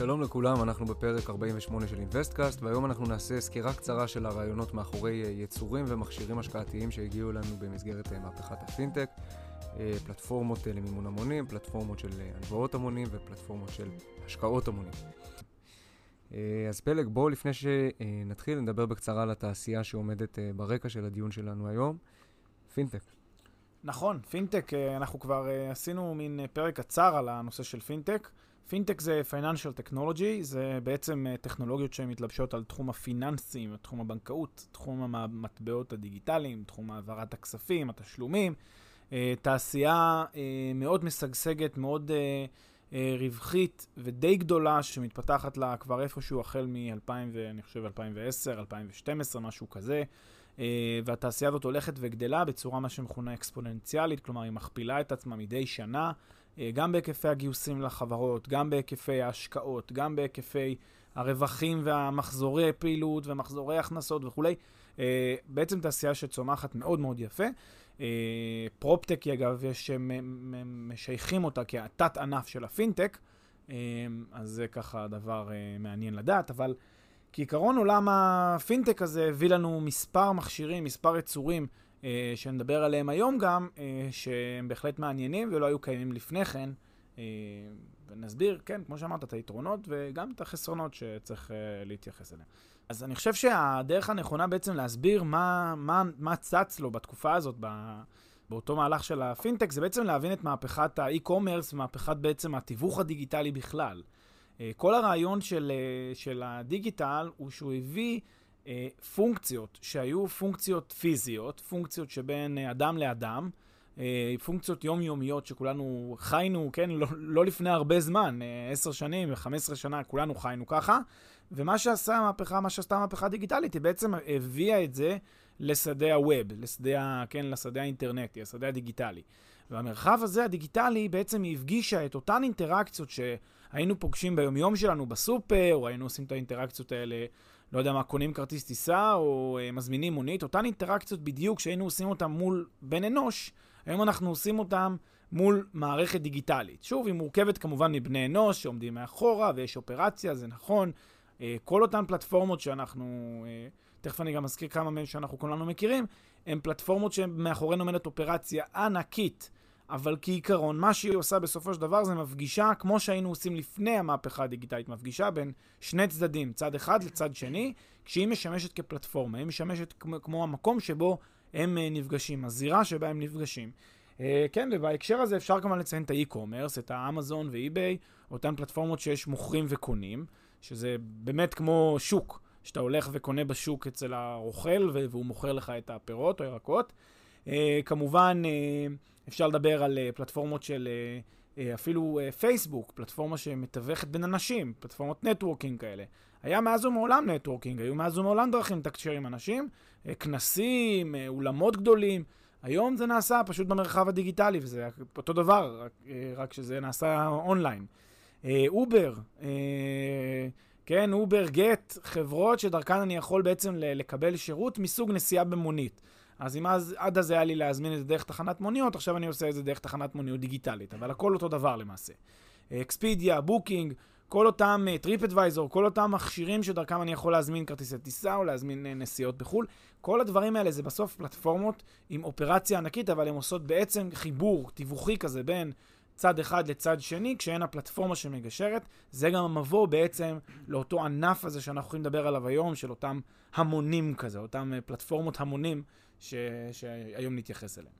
שלום לכולם, אנחנו בפרק 48 של אינוויסטקאסט, והיום אנחנו נעשה סקירה קצרה של הרעיונות מאחורי אה, יצורים ומכשירים השקעתיים שהגיעו אלינו במסגרת אה, מהפכת הפינטק, אה, פלטפורמות למימון המונים, פלטפורמות של הלוואות המונים ופלטפורמות של השקעות המונים. אז פלג, בואו לפני שנתחיל נדבר בקצרה על התעשייה שעומדת ברקע של הדיון שלנו היום, פינטק. נכון, פינטק, אנחנו כבר עשינו מין פרק קצר על הנושא של פינטק. פינטק זה Financial Technology, זה בעצם אה, טכנולוגיות שמתלבשות על תחום הפיננסים, תחום הבנקאות, תחום המטבעות הדיגיטליים, תחום העברת הכספים, התשלומים. אה, תעשייה אה, מאוד משגשגת, מאוד רווחית ודי גדולה שמתפתחת לה כבר איפשהו החל מ-2000, אני חושב 2010, 2012, משהו כזה. והתעשייה הזאת הולכת וגדלה בצורה מה שמכונה אקספוננציאלית, כלומר היא מכפילה את עצמה מדי שנה. אה, גם בהיקפי הגיוסים לחברות, גם בהיקפי ההשקעות, גם בהיקפי הרווחים והמחזורי פעילות ומחזורי הכנסות וכולי. אה, בעצם תעשייה שצומחת מאוד מאוד יפה. אה, פרופטק, אגב, יש משייכים אותה כתת ענף של הפינטק, אז זה ככה דבר מעניין לדעת, אבל כעיקרון עולם הפינטק הזה הביא לנו מספר מכשירים, מספר יצורים שנדבר עליהם היום גם, אה, שהם בהחלט מעניינים ולא היו קיימים לפני כן. אה, ונסביר, כן, כמו שאמרת, את היתרונות וגם את החסרונות שצריך להתייחס אליהם. אז אני חושב שהדרך הנכונה בעצם להסביר מה, מה, מה צץ לו בתקופה הזאת, באותו מהלך של הפינטק, זה בעצם להבין את מהפכת האי-קומרס ומהפכת בעצם התיווך הדיגיטלי בכלל. כל הרעיון של, של הדיגיטל הוא שהוא הביא אה, פונקציות שהיו פונקציות פיזיות, פונקציות שבין אה, אדם לאדם, אה, פונקציות יומיומיות שכולנו חיינו, כן, לא, לא לפני הרבה זמן, עשר שנים ו-15 שנה, כולנו חיינו ככה, ומה שעשה המהפכה, מה שעשתה המהפכה הדיגיטלית, היא בעצם הביאה את זה לשדה הווב, לשדה, כן, לשדה האינטרנטי, השדה הדיגיטלי. והמרחב הזה, הדיגיטלי, בעצם הפגישה את אותן אינטראקציות שהיינו פוגשים ביומיום שלנו בסופר, או היינו עושים את האינטראקציות האלה לא יודע מה, קונים כרטיס טיסה או uh, מזמינים מונית, אותן אינטראקציות בדיוק שהיינו עושים אותן מול בן אנוש, היום אנחנו עושים אותן מול מערכת דיגיטלית. שוב, היא מורכבת כמובן מבני אנוש שעומדים מאחורה ויש אופרציה, זה נכון. Uh, כל אותן פלטפורמות שאנחנו, uh, תכף אני גם אזכיר כמה מהן שאנחנו כולנו מכירים, הן פלטפורמות שמאחורינו עומדת אופרציה ענקית. אבל כעיקרון, מה שהיא עושה בסופו של דבר זה מפגישה, כמו שהיינו עושים לפני המהפכה הדיגיטלית, מפגישה בין שני צדדים, צד אחד לצד שני, כשהיא משמשת כפלטפורמה, היא משמשת כמו, כמו המקום שבו הם אה, נפגשים, הזירה שבה הם נפגשים. אה, כן, ובהקשר הזה אפשר כמובן לציין את ה e-commerce, את האמזון ואי-ביי, אותן פלטפורמות שיש מוכרים וקונים, שזה באמת כמו שוק, שאתה הולך וקונה בשוק אצל הרוכל והוא מוכר לך את הפירות או ירקות. אה, כמובן, אה, אפשר לדבר על אה, פלטפורמות של אפילו פייסבוק, פלטפורמה שמתווכת בין אנשים, פלטפורמות networking כאלה. היה מאז ומעולם networking, היו מאז ומעולם דרכים לתקשר עם אנשים, כנסים, אולמות גדולים. היום זה נעשה פשוט במרחב הדיגיטלי, וזה אותו דבר, רק, רק שזה נעשה אונליין. אובר, אה, כן, אובר, גט, חברות שדרכן אני יכול בעצם לקבל שירות מסוג נסיעה במונית. אז אם אז, עד אז היה לי להזמין את זה דרך תחנת מוניות, עכשיו אני עושה את זה דרך תחנת מוניות דיגיטלית, אבל הכל אותו דבר למעשה. אקספידיה, בוקינג, כל אותם טריפ אה, אדוויזור, כל אותם מכשירים שדרכם אני יכול להזמין כרטיסי טיסה או להזמין אה, נסיעות בחו"ל, כל הדברים האלה זה בסוף פלטפורמות עם אופרציה ענקית, אבל הן עושות בעצם חיבור תיווכי כזה בין צד אחד לצד שני, כשאין הפלטפורמה שמגשרת. זה גם המבוא בעצם לאותו ענף הזה שאנחנו יכולים לדבר עליו היום, של אותם המונים כזה, אותם uh, פלטפורמות המונים ש... שהיום נתייחס אליהם.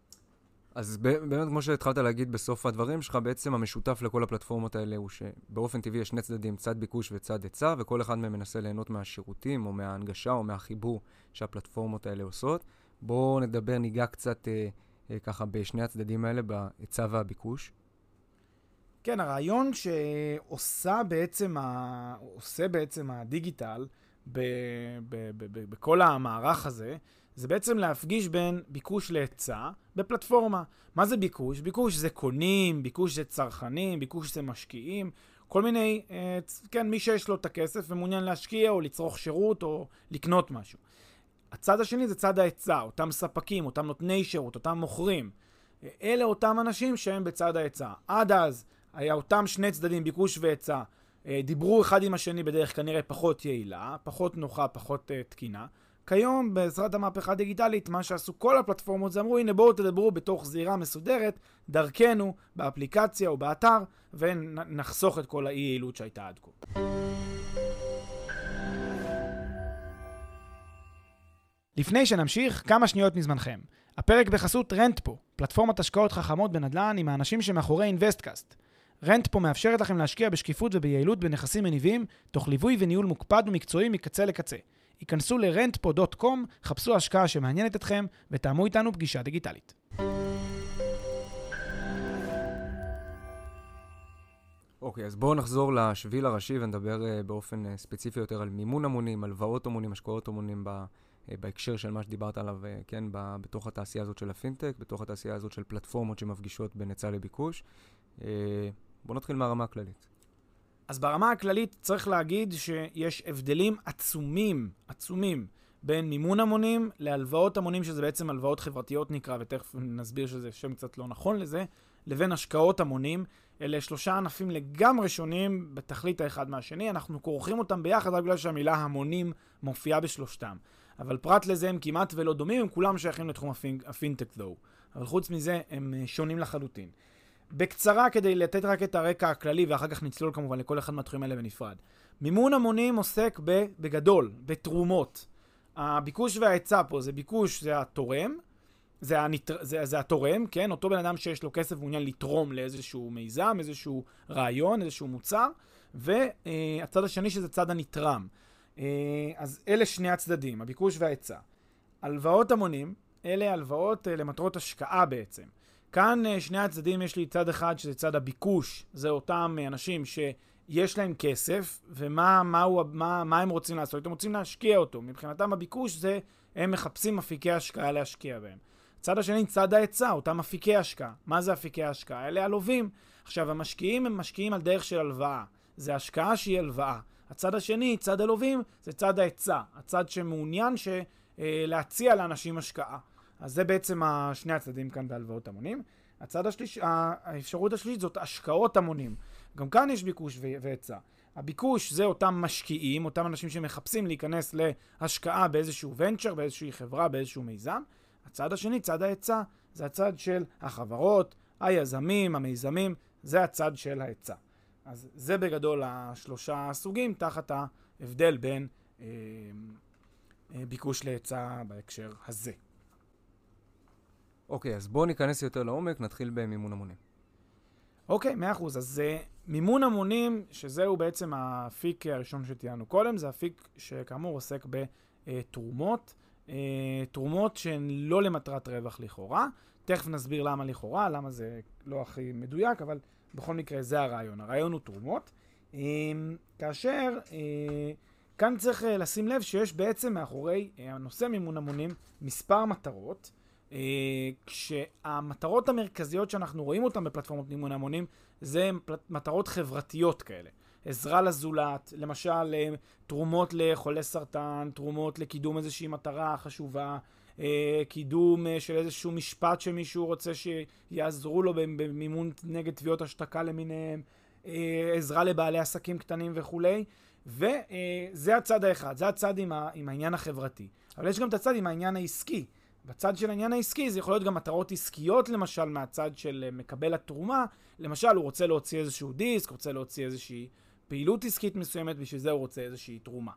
אז באמת, כמו שהתחלת להגיד בסוף הדברים שלך, בעצם המשותף לכל הפלטפורמות האלה הוא שבאופן טבעי יש שני צדדים, צד ביקוש וצד היצע, וכל אחד מהם מנסה ליהנות מהשירותים או מההנגשה או מהחיבור שהפלטפורמות האלה עושות. בואו נדבר, ניגע קצת אה, אה, ככה בשני הצדדים האלה, בהיצע והביקוש. כן, הרעיון שעושה בעצם, ה... עושה בעצם הדיגיטל ב... ב... ב... ב... בכל המערך הזה, זה בעצם להפגיש בין ביקוש להיצע בפלטפורמה. מה זה ביקוש? ביקוש זה קונים, ביקוש זה צרכנים, ביקוש זה משקיעים, כל מיני, אה, כן, מי שיש לו את הכסף ומעוניין להשקיע או לצרוך שירות או לקנות משהו. הצד השני זה צד ההיצע, אותם ספקים, אותם נותני שירות, אותם מוכרים. אלה אותם אנשים שהם בצד ההיצע. עד אז היה אותם שני צדדים, ביקוש והיצע, אה, דיברו אחד עם השני בדרך כנראה פחות יעילה, פחות נוחה, פחות uh, תקינה. כיום, בעזרת המהפכה הדיגיטלית, מה שעשו כל הפלטפורמות זה אמרו, הנה בואו תדברו בתוך זירה מסודרת, דרכנו, באפליקציה או באתר, ונחסוך את כל האי-יעילות שהייתה עד כה. לפני שנמשיך, כמה שניות מזמנכם. הפרק בחסות רנטפו, פלטפורמת השקעות חכמות בנדל"ן עם האנשים שמאחורי אינוויסטקאסט. רנטפו מאפשרת לכם להשקיע בשקיפות וביעילות בנכסים מניבים, תוך ליווי וניהול מוקפד ומקצועי מקצה לקצה. היכנסו ל-rentpo.com, חפשו השקעה שמעניינת אתכם ותאמו איתנו פגישה דיגיטלית. אוקיי, okay, אז בואו נחזור לשביל הראשי ונדבר uh, באופן uh, ספציפי יותר על מימון המונים, הלוואות המונים, השקעות המונים ב, uh, בהקשר של מה שדיברת עליו, uh, כן, ב, בתוך התעשייה הזאת של הפינטק, בתוך התעשייה הזאת של פלטפורמות שמפגישות בין היצע לביקוש. Uh, בואו נתחיל מהרמה הכללית. אז ברמה הכללית צריך להגיד שיש הבדלים עצומים, עצומים, בין מימון המונים להלוואות המונים, שזה בעצם הלוואות חברתיות נקרא, ותכף נסביר שזה שם קצת לא נכון לזה, לבין השקעות המונים. אלה שלושה ענפים לגמרי שונים בתכלית האחד מהשני, אנחנו כורכים אותם ביחד רק בגלל שהמילה המונים מופיעה בשלושתם. אבל פרט לזה הם כמעט ולא דומים, הם כולם שייכים לתחום הפינטק זו. אבל חוץ מזה הם שונים לחלוטין. בקצרה, כדי לתת רק את הרקע הכללי, ואחר כך נצלול כמובן לכל אחד מהתחומים האלה בנפרד. מימון המונים עוסק בגדול, בתרומות. הביקוש וההיצע פה זה ביקוש, זה התורם, זה, הנתר, זה, זה התורם, כן? אותו בן אדם שיש לו כסף מעוניין לתרום לאיזשהו מיזם, איזשהו רעיון, איזשהו מוצר, והצד השני שזה צד הנתרם. אה, אז אלה שני הצדדים, הביקוש וההיצע. הלוואות המונים, אלה הלוואות אה, למטרות השקעה בעצם. כאן אה, שני הצדדים, יש לי צד אחד שזה צד הביקוש, זה אותם אה, אנשים שיש להם כסף, ומה מה הוא, מה, מה הם רוצים לעשות? הם רוצים להשקיע אותו. מבחינתם הביקוש זה, הם מחפשים אפיקי השקעה להשקיע בהם. הצד השני, צד ההיצע, אותם אפיקי השקעה. מה זה אפיקי השקעה? אלה הלווים. עכשיו, המשקיעים הם משקיעים על דרך של הלוואה. זה השקעה שהיא הלוואה. הצד השני, צד הלווים, זה צד ההיצע. הצד שמעוניין ש, אה, להציע לאנשים השקעה. אז זה בעצם שני הצדדים כאן בהלוואות המונים. הצד השליש, האפשרות השלישית זאת השקעות המונים. גם כאן יש ביקוש והיצע. הביקוש זה אותם משקיעים, אותם אנשים שמחפשים להיכנס להשקעה באיזשהו ונצ'ר, באיזושהי חברה, באיזשהו מיזם. הצד השני, צד ההיצע, זה הצד של החברות, היזמים, המיזמים, זה הצד של ההיצע. אז זה בגדול השלושה סוגים תחת ההבדל בין אה, אה, ביקוש להיצע בהקשר הזה. אוקיי, אז בואו ניכנס יותר לעומק, נתחיל במימון המונים. אוקיי, מאה אחוז. אז uh, מימון המונים, שזהו בעצם האפיק הראשון שתיארנו קודם, זה אפיק שכאמור עוסק בתרומות, uh, תרומות שהן לא למטרת רווח לכאורה. תכף נסביר למה לכאורה, למה זה לא הכי מדויק, אבל בכל מקרה זה הרעיון. הרעיון הוא תרומות. כאשר כאן צריך לשים לב שיש בעצם מאחורי הנושא מימון המונים מספר מטרות. אה, כשהמטרות המרכזיות שאנחנו רואים אותן בפלטפורמות מימון המונים זה מטרות חברתיות כאלה. עזרה לזולת, למשל אה, תרומות לחולי סרטן, תרומות לקידום איזושהי מטרה חשובה, אה, קידום של איזשהו משפט שמישהו רוצה שיעזרו לו במימון נגד תביעות השתקה למיניהם, עזרה לבעלי עסקים קטנים וכולי. וזה הצד האחד, זה הצד עם, עם העניין החברתי. אבל יש גם את הצד עם העניין העסקי. בצד של העניין העסקי זה יכול להיות גם מטרות עסקיות למשל מהצד של אה, מקבל התרומה. למשל הוא רוצה להוציא איזשהו דיסק, רוצה להוציא איזושהי פעילות עסקית מסוימת, בשביל זה הוא רוצה איזושהי תרומה.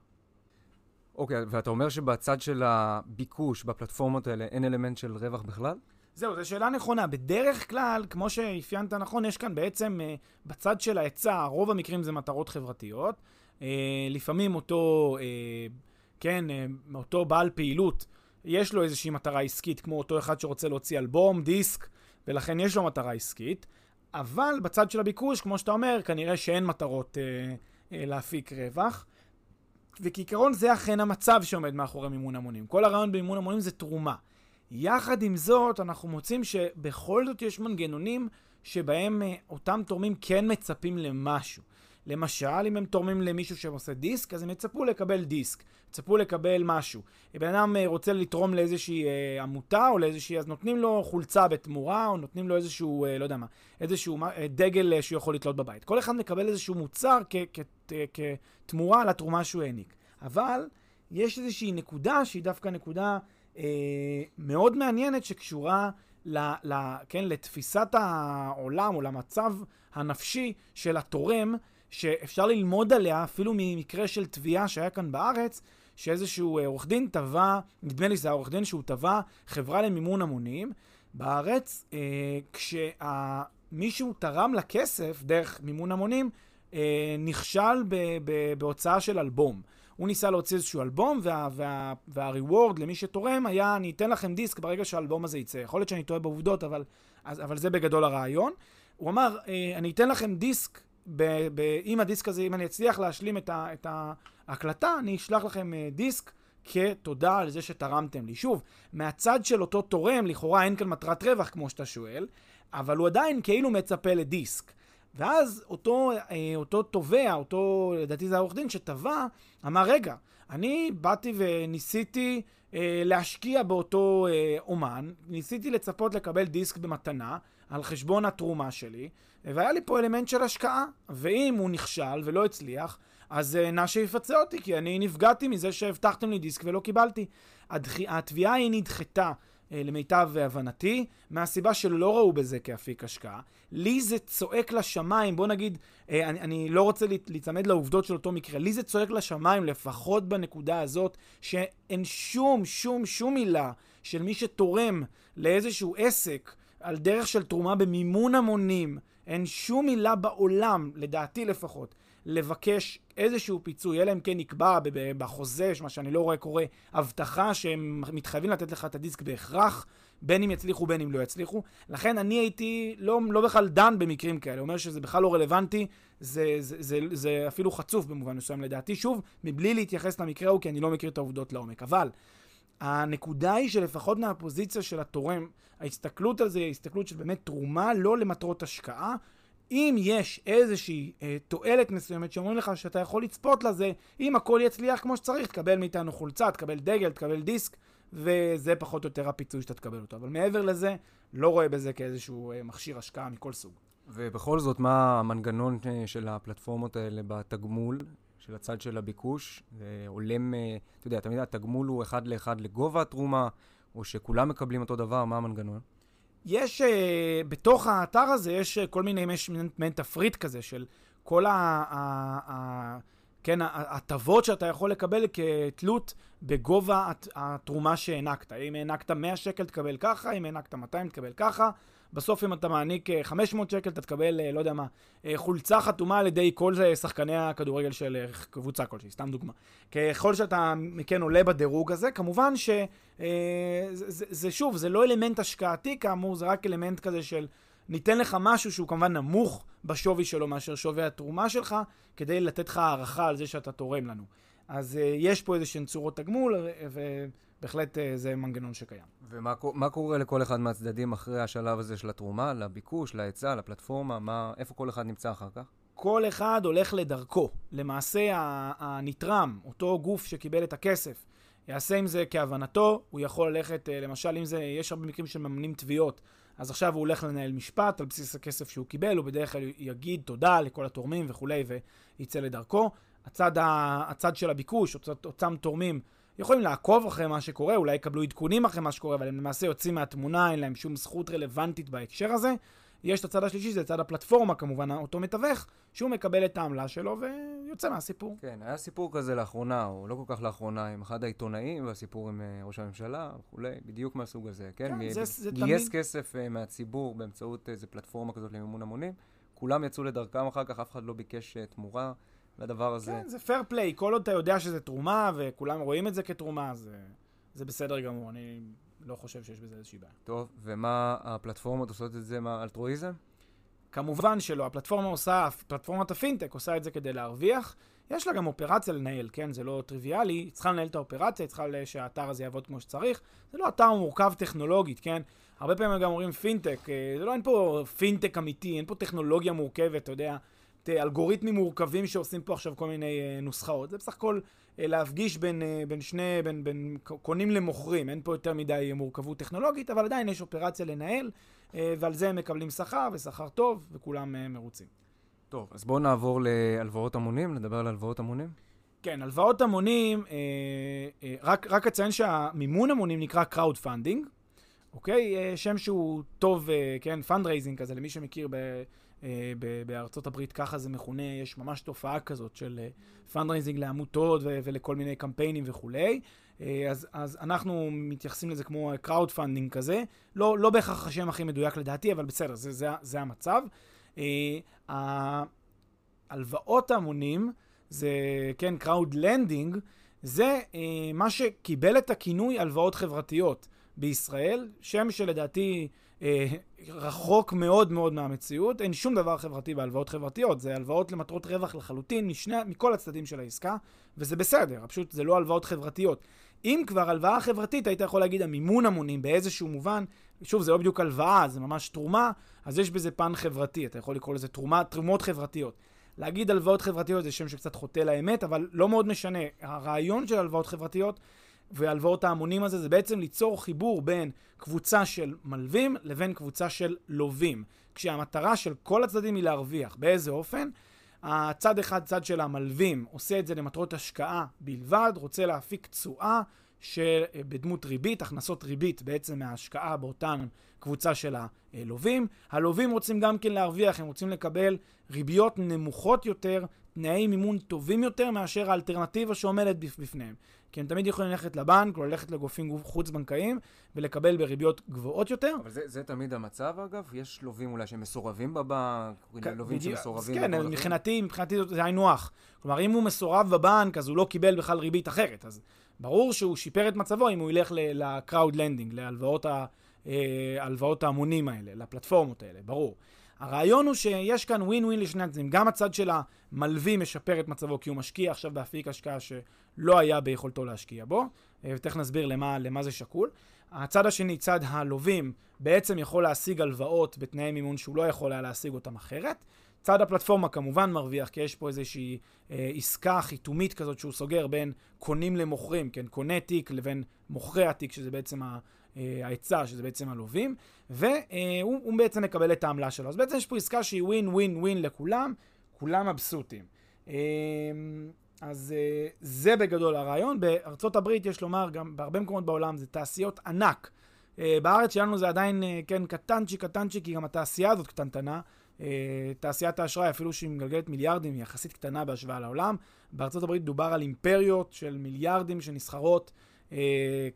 אוקיי, okay, ואתה אומר שבצד של הביקוש בפלטפורמות האלה אין אלמנט של רווח בכלל? זהו, זו שאלה נכונה. בדרך כלל, כמו שאפיינת נכון, יש כאן בעצם, uh, בצד של ההיצע, רוב המקרים זה מטרות חברתיות. Uh, לפעמים אותו, uh, כן, uh, אותו בעל פעילות, יש לו איזושהי מטרה עסקית, כמו אותו אחד שרוצה להוציא אלבום, דיסק, ולכן יש לו מטרה עסקית. אבל בצד של הביקוש, כמו שאתה אומר, כנראה שאין מטרות uh, uh, להפיק רווח. וכעיקרון זה אכן המצב שעומד מאחורי מימון המונים. כל הרעיון במימון המונים זה תרומה. יחד עם זאת, אנחנו מוצאים שבכל זאת יש מנגנונים שבהם uh, אותם תורמים כן מצפים למשהו. למשל, אם הם תורמים למישהו שעושה דיסק, אז הם יצפו לקבל דיסק, יצפו לקבל משהו. בן אדם uh, רוצה לתרום לאיזושהי uh, עמותה או לאיזושהי, אז נותנים לו חולצה בתמורה, או נותנים לו איזשהו, uh, לא יודע מה, איזשהו uh, דגל uh, שהוא יכול לתלות בבית. כל אחד מקבל איזשהו מוצר כתמורה לתרומה שהוא העניק. אבל יש איזושהי נקודה שהיא דווקא נקודה אה, מאוד מעניינת שקשורה ל, ל, כן, לתפיסת העולם או למצב הנפשי של התורם, שאפשר ללמוד עליה אפילו ממקרה של תביעה שהיה כאן בארץ, שאיזשהו אה, עורך דין תבע, נדמה לי שזה העורך דין שהוא תבע חברה למימון המונים בארץ, אה, כשמישהו תרם לה כסף דרך מימון המונים, אה, נכשל ב, ב, בהוצאה של אלבום. הוא ניסה להוציא איזשהו אלבום, וה, וה, והריוורד למי שתורם היה, אני אתן לכם דיסק ברגע שהאלבום הזה יצא. יכול להיות שאני טועה בעובדות, אבל, אבל זה בגדול הרעיון. הוא אמר, אה, אני אתן לכם דיסק, ב, ב, אם הדיסק הזה, אם אני אצליח להשלים את, ה, את ההקלטה, אני אשלח לכם אה, דיסק כתודה על זה שתרמתם לי. שוב, מהצד של אותו תורם, לכאורה אין כאן מטרת רווח, כמו שאתה שואל, אבל הוא עדיין כאילו מצפה לדיסק. ואז אותו, אה, אותו תובע, אותו, לדעתי זה העורך דין שתבע, אמר, רגע, אני באתי וניסיתי אה, להשקיע באותו אה, אומן, ניסיתי לצפות לקבל דיסק במתנה על חשבון התרומה שלי, והיה לי פה אלמנט של השקעה, ואם הוא נכשל ולא הצליח, אז אה, נא שיפצה אותי, כי אני נפגעתי מזה שהבטחתם לי דיסק ולא קיבלתי. התביעה היא נדחתה. אה, למיטב הבנתי, מהסיבה שלא ראו בזה כאפיק השקעה. לי זה צועק לשמיים, בוא נגיד, אה, אני, אני לא רוצה להיצמד לעובדות של אותו מקרה, לי זה צועק לשמיים, לפחות בנקודה הזאת, שאין שום, שום, שום מילה של מי שתורם לאיזשהו עסק על דרך של תרומה במימון המונים, אין שום מילה בעולם, לדעתי לפחות, לבקש איזשהו פיצוי, אלא אם כן נקבע בחוזה, מה שאני לא רואה קורה, הבטחה שהם מתחייבים לתת לך את הדיסק בהכרח, בין אם יצליחו בין אם לא יצליחו. לכן אני הייתי לא, לא בכלל דן במקרים כאלה, אומר שזה בכלל לא רלוונטי, זה, זה, זה, זה, אפילו חצוף במובן מסוים לדעתי, שוב, מבלי להתייחס למקרה ההוא, כי אני לא מכיר את העובדות לעומק. אבל הנקודה היא שלפחות מהפוזיציה של התורם, ההסתכלות על זה היא הסתכלות של באמת תרומה, לא למטרות השקעה, אם יש איזושהי אה, תועלת מסוימת שאומרים לך שאתה יכול לצפות לזה, אם הכל יצליח כמו שצריך, תקבל מאיתנו חולצה, תקבל דגל, תקבל דיסק, וזה פחות או יותר הפיצוי שאתה תקבל אותו. אבל מעבר לזה, לא רואה בזה כאיזשהו אה, מכשיר השקעה מכל סוג. ובכל זאת, מה המנגנון אה, של הפלטפורמות האלה בתגמול? של הצד של הביקוש, זה הולם, אה, אתה יודע, תמיד התגמול הוא אחד לאחד לגובה התרומה, או שכולם מקבלים אותו דבר, מה המנגנון? יש, uh, בתוך האתר הזה יש uh, כל מיני, יש מעין תפריט כזה של כל ה... ה, ה כן, ההטבות שאתה יכול לקבל כתלות בגובה התרומה שהענקת. אם הענקת 100 שקל תקבל ככה, אם הענקת 200 תקבל ככה. בסוף אם אתה מעניק 500 אה, שקל, אתה תקבל, לא יודע מה, חולצה חתומה על ידי כל שחקני הכדורגל של קבוצה כלשהי, סתם דוגמה. ככל שאתה, כן, עולה בדירוג הזה, כמובן שזה זה, זה, שוב, זה לא אלמנט השקעתי כאמור, זה רק אלמנט כזה של ניתן לך משהו שהוא כמובן נמוך בשווי שלו מאשר שווי התרומה שלך, כדי לתת לך הערכה על זה שאתה תורם לנו. אז יש פה איזה שהן צורות תגמול, ו... בהחלט אה, זה מנגנון שקיים. ומה קורה לכל אחד מהצדדים אחרי השלב הזה של התרומה, לביקוש, להיצע, לפלטפורמה? מה, איפה כל אחד נמצא אחר כך? כל אחד הולך לדרכו. למעשה הנתרם, אותו גוף שקיבל את הכסף, יעשה עם זה כהבנתו, הוא יכול ללכת, אה, למשל, אם זה, יש הרבה מקרים שמממנים תביעות, אז עכשיו הוא הולך לנהל משפט על בסיס הכסף שהוא קיבל, הוא בדרך כלל יגיד תודה לכל התורמים וכולי, ויצא לדרכו. הצד, הצד של הביקוש, אותם תורמים, יכולים לעקוב אחרי מה שקורה, אולי יקבלו עדכונים אחרי מה שקורה, אבל הם למעשה יוצאים מהתמונה, אין להם שום זכות רלוונטית בהקשר הזה. יש את הצד השלישי, זה צד הפלטפורמה כמובן, אותו מתווך, שהוא מקבל את העמלה שלו יוצא מהסיפור. כן, היה סיפור כזה לאחרונה, או לא כל כך לאחרונה, עם אחד העיתונאים, והסיפור עם uh, ראש הממשלה וכולי, בדיוק מהסוג הזה, כן? כן, מ- זה- זה גייס תמיד- כסף uh, מהציבור באמצעות איזו פלטפורמה כזאת למימון המונים, כולם יצאו לדרכם אחר כך, אף אחד לא ביקש uh, תמורה לדבר הזה. כן, זה פייר פליי, כל עוד אתה יודע שזה תרומה, וכולם רואים את זה כתרומה, זה, זה בסדר גמור, אני לא חושב שיש בזה איזושהי בעיה. טוב, ומה הפלטפורמות עושות את זה, מה, אלטרואיזם? כמובן שלא, הפלטפורמה עושה, פלטפורמת הפינטק עושה את זה כדי להרוויח. יש לה גם אופרציה לנהל, כן? זה לא טריוויאלי, היא צריכה לנהל את האופרציה, היא צריכה שהאתר הזה יעבוד כמו שצריך. זה לא אתר מורכב טכנולוגית, כן? הרבה פעמים גם אומרים פינטק, אה, זה לא, אין פה פינטק אמיתי, אין פה טכנולוגיה מורכבת, אתה יודע, אלגוריתמים מורכבים שעושים פה עכשיו כל מיני אה, נוסחאות. זה בסך הכל אה, להפגיש בין, אה, בין שני, בין, בין קונים למוכרים, אין פה יותר מדי מורכבות טכנולוגית, אבל עדיין יש אופרציה לנהל, אה, ועל זה הם מקבלים שכר, ושכר טוב, וכולם אה, מרוצים. טוב, אז בואו נעבור להלוואות המונים, נדבר על הלוואות המונים. כן, הלוואות המונים, אה, אה, רק, רק אציין שהמימון המונים נקרא crowd funding, אוקיי? אה, שם שהוא טוב, אה, כן, fundraising כזה, למי שמכיר אה, ב, בארצות הברית, ככה זה מכונה, יש ממש תופעה כזאת של אה, fundraising לעמותות ולכל מיני קמפיינים וכולי. אה, אז, אז אנחנו מתייחסים לזה כמו crowd funding כזה, לא, לא בהכרח השם הכי מדויק לדעתי, אבל בסדר, זה, זה, זה המצב. אה, ההלוואות המונים, זה, כן, crowd lending, זה אה, מה שקיבל את הכינוי הלוואות חברתיות בישראל, שם שלדעתי אה, רחוק מאוד מאוד מהמציאות, אין שום דבר חברתי בהלוואות חברתיות, זה הלוואות למטרות רווח לחלוטין משני, מכל הצדדים של העסקה, וזה בסדר, פשוט זה לא הלוואות חברתיות. אם כבר הלוואה חברתית, היית יכול להגיד המימון המונים באיזשהו מובן, שוב, זה לא בדיוק הלוואה, זה ממש תרומה, אז יש בזה פן חברתי, אתה יכול לקרוא לזה תרומה, תרומות חברתיות. להגיד הלוואות חברתיות זה שם שקצת חוטא לאמת, אבל לא מאוד משנה. הרעיון של הלוואות חברתיות והלוואות ההמונים הזה זה בעצם ליצור חיבור בין קבוצה של מלווים לבין קבוצה של לווים. כשהמטרה של כל הצדדים היא להרוויח. באיזה אופן? הצד אחד, צד של המלווים, עושה את זה למטרות השקעה בלבד, רוצה להפיק תשואה בדמות ריבית, הכנסות ריבית בעצם מההשקעה באותן קבוצה של הלווים. הלווים רוצים גם כן להרוויח, הם רוצים לקבל ריביות נמוכות יותר, תנאי מימון טובים יותר מאשר האלטרנטיבה שעומדת בפניהם. כי הם תמיד יכולים ללכת לבנק או ללכת לגופים חוץ-בנקאיים ולקבל בריביות גבוהות יותר. אבל זה, זה תמיד המצב אגב? יש לווים אולי שמסורבים בבנק, לווים בדיוק. שמסורבים כן, מבחינתי, מבחינתי זה היינו הך. כלומר, אם הוא מסורב בבנק, אז הוא לא קיבל בכלל ריבית אחרת. אז ברור שהוא שיפר את מצבו אם הוא ילך ל-crowd lending, להלוואות ה- אה, ההמונים האלה, לפלטפורמות האלה, ברור. הרעיון הוא שיש כאן ווין ווין לשני הצדדים. גם הצד של המלווים משפר את מצבו, כי הוא משקיע עכשיו באפיק השקעה שלא היה ביכולתו להשקיע בו, אה, ותכף נסביר למה, למה זה שקול. הצד השני, צד הלווים, בעצם יכול להשיג הלוואות בתנאי מימון שהוא לא יכול היה להשיג אותם אחרת. צד הפלטפורמה כמובן מרוויח, כי יש פה איזושהי אה, עסקה חיתומית כזאת שהוא סוגר בין קונים למוכרים, כן, קונה תיק לבין מוכרי התיק, שזה בעצם. ההיצע, שזה בעצם הלווים, והוא בעצם מקבל את העמלה שלו. אז בעצם יש פה עסקה שהיא ווין ווין ווין לכולם, כולם מבסוטים. אז זה בגדול הרעיון. בארצות הברית יש לומר, גם בהרבה מקומות בעולם, זה תעשיות ענק. בארץ שלנו זה עדיין, כן, קטנצ'י, קטנצ'י, כי גם התעשייה הזאת קטנטנה. תעשיית האשראי, אפילו שהיא מגלגלת מיליארדים, היא יחסית קטנה בהשוואה לעולם. בארצות הברית דובר על אימפריות של מיליארדים שנסחרות. Uh,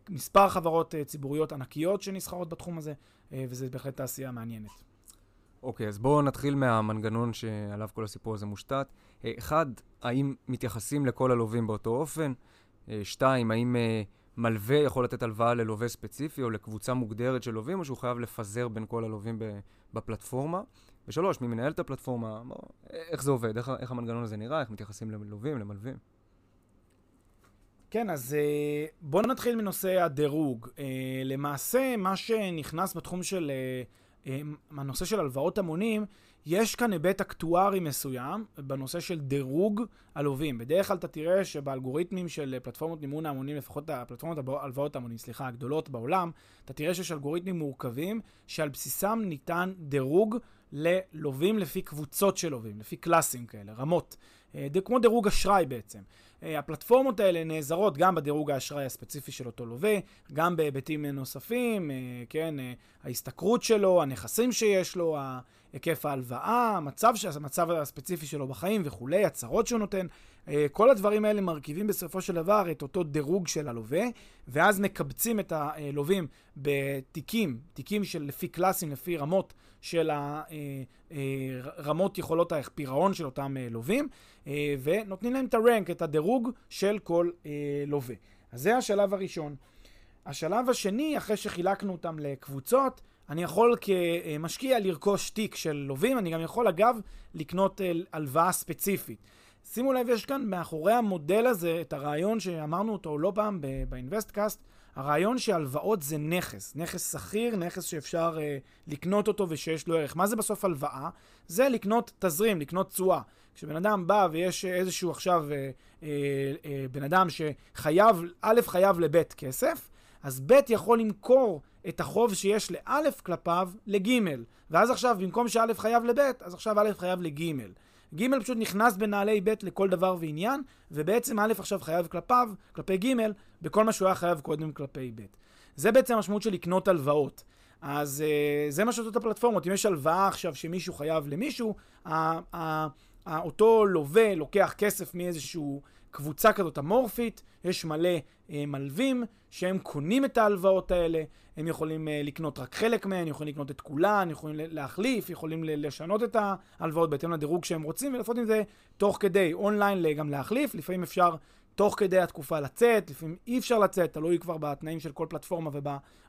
מספר חברות uh, ציבוריות ענקיות שנסחרות בתחום הזה, uh, וזה בהחלט תעשייה מעניינת. אוקיי, okay, אז בואו נתחיל מהמנגנון שעליו כל הסיפור הזה מושתת. אחד, האם מתייחסים לכל הלווים באותו אופן? שתיים, האם מלווה יכול לתת הלוואה ללווה ספציפי או לקבוצה מוגדרת של לווים, או שהוא חייב לפזר בין כל הלווים בפלטפורמה? ושלוש, מי מנהל את הפלטפורמה? איך זה עובד? איך, איך המנגנון הזה נראה? איך מתייחסים ללווים, למלווים? כן, אז בואו נתחיל מנושא הדירוג. למעשה, מה שנכנס בתחום של הנושא של הלוואות המונים, יש כאן היבט אקטוארי מסוים בנושא של דירוג הלווים. בדרך כלל אתה תראה שבאלגוריתמים של פלטפורמות מימון ההמונים, לפחות הפלטפורמות הלוואות המונים, סליחה, הגדולות בעולם, אתה תראה שיש אלגוריתמים מורכבים שעל בסיסם ניתן דירוג ללווים לפי קבוצות של לווים, לפי קלאסים כאלה, רמות. כמו דירוג אשראי בעצם. הפלטפורמות האלה נעזרות גם בדירוג האשראי הספציפי של אותו לווה, גם בהיבטים נוספים, כן, ההשתכרות שלו, הנכסים שיש לו, היקף ההלוואה, המצב, המצב הספציפי שלו בחיים וכולי, הצהרות שהוא נותן. אה, כל הדברים האלה מרכיבים בסופו של דבר את אותו דירוג של הלווה, ואז מקבצים את הלווים בתיקים, תיקים של לפי קלאסים, לפי רמות של ה, רמות יכולות הפירעון של אותם לווים, ונותנים להם את הרנק, את הדירוג של כל לווה. אז זה השלב הראשון. השלב השני, אחרי שחילקנו אותם לקבוצות, אני יכול כמשקיע לרכוש תיק של לווים, אני גם יכול אגב לקנות אה, הלוואה ספציפית. שימו לב, יש כאן מאחורי המודל הזה את הרעיון שאמרנו אותו לא פעם באינבסטקאסט, הרעיון שהלוואות זה נכס, נכס שכיר, נכס שאפשר אה, לקנות אותו ושיש לו ערך. מה זה בסוף הלוואה? זה לקנות תזרים, לקנות תשואה. כשבן אדם בא ויש איזשהו עכשיו אה, אה, אה, בן אדם שחייב, א', חייב לב' כסף, אז ב' יכול למכור את החוב שיש לאלף כלפיו לגימל. ואז עכשיו, במקום שאלף חייב לבית, אז עכשיו אלף חייב לגימל. גימל פשוט נכנס בנעלי ב' לכל דבר ועניין, ובעצם א' עכשיו חייב כלפיו, כלפי גימל, בכל מה שהוא היה חייב קודם כלפי ב'. זה בעצם המשמעות של לקנות הלוואות. אז uh, זה מה שעושות הפלטפורמות. אם יש הלוואה עכשיו שמישהו חייב למישהו, אותו לווה לוקח כסף מאיזשהו קבוצה כזאת אמורפית, יש מלא אה, מלווים שהם קונים את ההלוואות האלה, הם יכולים אה, לקנות רק חלק מהן, יכולים לקנות את כולן, יכולים להחליף, יכולים לשנות את ההלוואות בהתאם לדירוג שהם רוצים, ולפחות עם זה תוך כדי אונליין גם להחליף, לפעמים אפשר תוך כדי התקופה לצאת, לפעמים אי אפשר לצאת, תלוי כבר בתנאים של כל פלטפורמה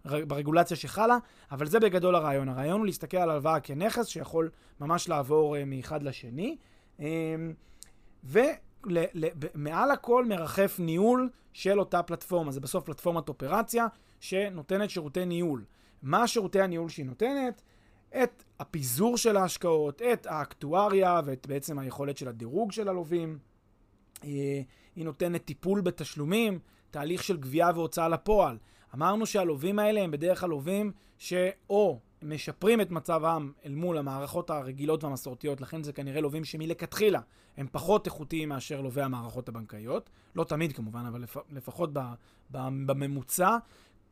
וברגולציה שחלה, אבל זה בגדול הרעיון. הרעיון הוא להסתכל על הלוואה כנכס שיכול ממש לעבור אה, מאחד לשני. ו... ל, ל, מעל הכל מרחף ניהול של אותה פלטפורמה. זה בסוף פלטפורמת אופרציה שנותנת שירותי ניהול. מה שירותי הניהול שהיא נותנת? את הפיזור של ההשקעות, את האקטואריה ואת בעצם היכולת של הדירוג של הלווים. היא נותנת טיפול בתשלומים, תהליך של גבייה והוצאה לפועל. אמרנו שהלווים האלה הם בדרך כלל לווים שאו משפרים את מצבם אל מול המערכות הרגילות והמסורתיות, לכן זה כנראה לווים שמלכתחילה הם פחות איכותיים מאשר לווי המערכות הבנקאיות. לא תמיד כמובן, אבל לפ, לפחות ב, בממוצע.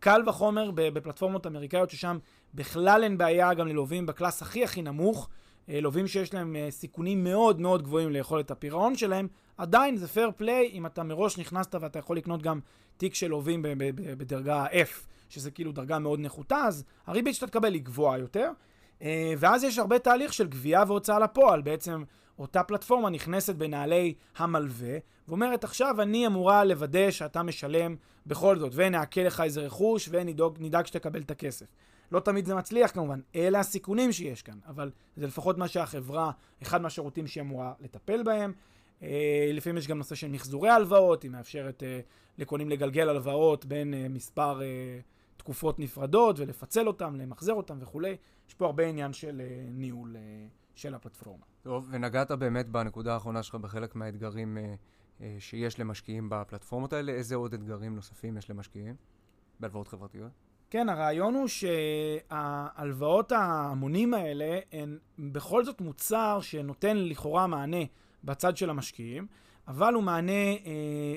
קל וחומר בפלטפורמות אמריקאיות, ששם בכלל אין בעיה גם ללווים בקלאס הכי הכי נמוך, אה, לווים שיש להם אה, סיכונים מאוד מאוד גבוהים ליכולת הפירעון שלהם, עדיין זה פייר פליי אם אתה מראש נכנסת ואתה יכול לקנות גם תיק של לווים בדרגה F. שזה כאילו דרגה מאוד נחותה, אז הריבית שאתה תקבל היא גבוהה יותר. אה, ואז יש הרבה תהליך של גבייה והוצאה לפועל. בעצם אותה פלטפורמה נכנסת בנעלי המלווה, ואומרת עכשיו אני אמורה לוודא שאתה משלם בכל זאת, ונעקל לך איזה רכוש, ונדאג שתקבל את הכסף. לא תמיד זה מצליח כמובן, אלה הסיכונים שיש כאן, אבל זה לפחות מה שהחברה, אחד מהשירותים שהיא אמורה לטפל בהם. אה, לפעמים יש גם נושא של מחזורי הלוואות, היא מאפשרת אה, לקונים לגלגל הלוואות בין מספר תקופות נפרדות ולפצל אותם, למחזר אותם וכולי. יש פה הרבה עניין של uh, ניהול uh, של הפלטפורמה. טוב, ונגעת באמת בנקודה האחרונה שלך בחלק מהאתגרים uh, uh, שיש למשקיעים בפלטפורמות האלה. איזה עוד אתגרים נוספים יש למשקיעים בהלוואות חברתיות? כן, הרעיון הוא שההלוואות ההמונים האלה הן בכל זאת מוצר שנותן לכאורה מענה בצד של המשקיעים, אבל הוא מענה אה,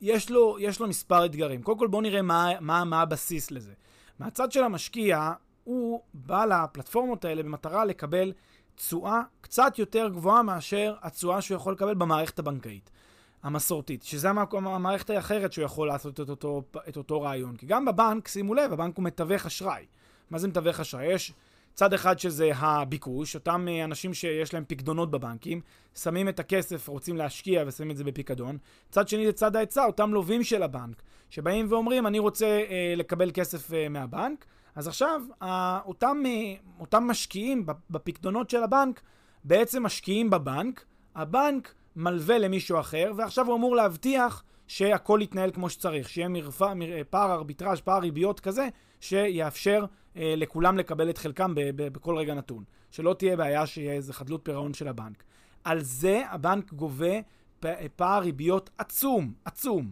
יש לו, יש לו מספר אתגרים. קודם כל בואו נראה מה, מה, מה הבסיס לזה. מהצד של המשקיע, הוא בא לפלטפורמות האלה במטרה לקבל תשואה קצת יותר גבוהה מאשר התשואה שהוא יכול לקבל במערכת הבנקאית המסורתית, שזה המערכת האחרת שהוא יכול לעשות את אותו, את אותו רעיון. כי גם בבנק, שימו לב, הבנק הוא מתווך אשראי. מה זה מתווך אשראי? יש צד אחד שזה הביקוש, אותם אה, אנשים שיש להם פקדונות בבנקים, שמים את הכסף, רוצים להשקיע ושמים את זה בפיקדון. צד שני זה צד ההיצע, אותם לווים של הבנק, שבאים ואומרים, אני רוצה אה, לקבל כסף אה, מהבנק. אז עכשיו, אה, אותם, אה, אותם משקיעים בפקדונות של הבנק, בעצם משקיעים בבנק, הבנק מלווה למישהו אחר, ועכשיו הוא אמור להבטיח שהכל יתנהל כמו שצריך, שיהיה מרפא, מר, פער ארביטראז', פער ריביות כזה, שיאפשר אה, לכולם לקבל את חלקם בכל רגע נתון. שלא תהיה בעיה שיהיה איזה חדלות פירעון של הבנק. על זה הבנק גובה פער ריביות עצום, עצום.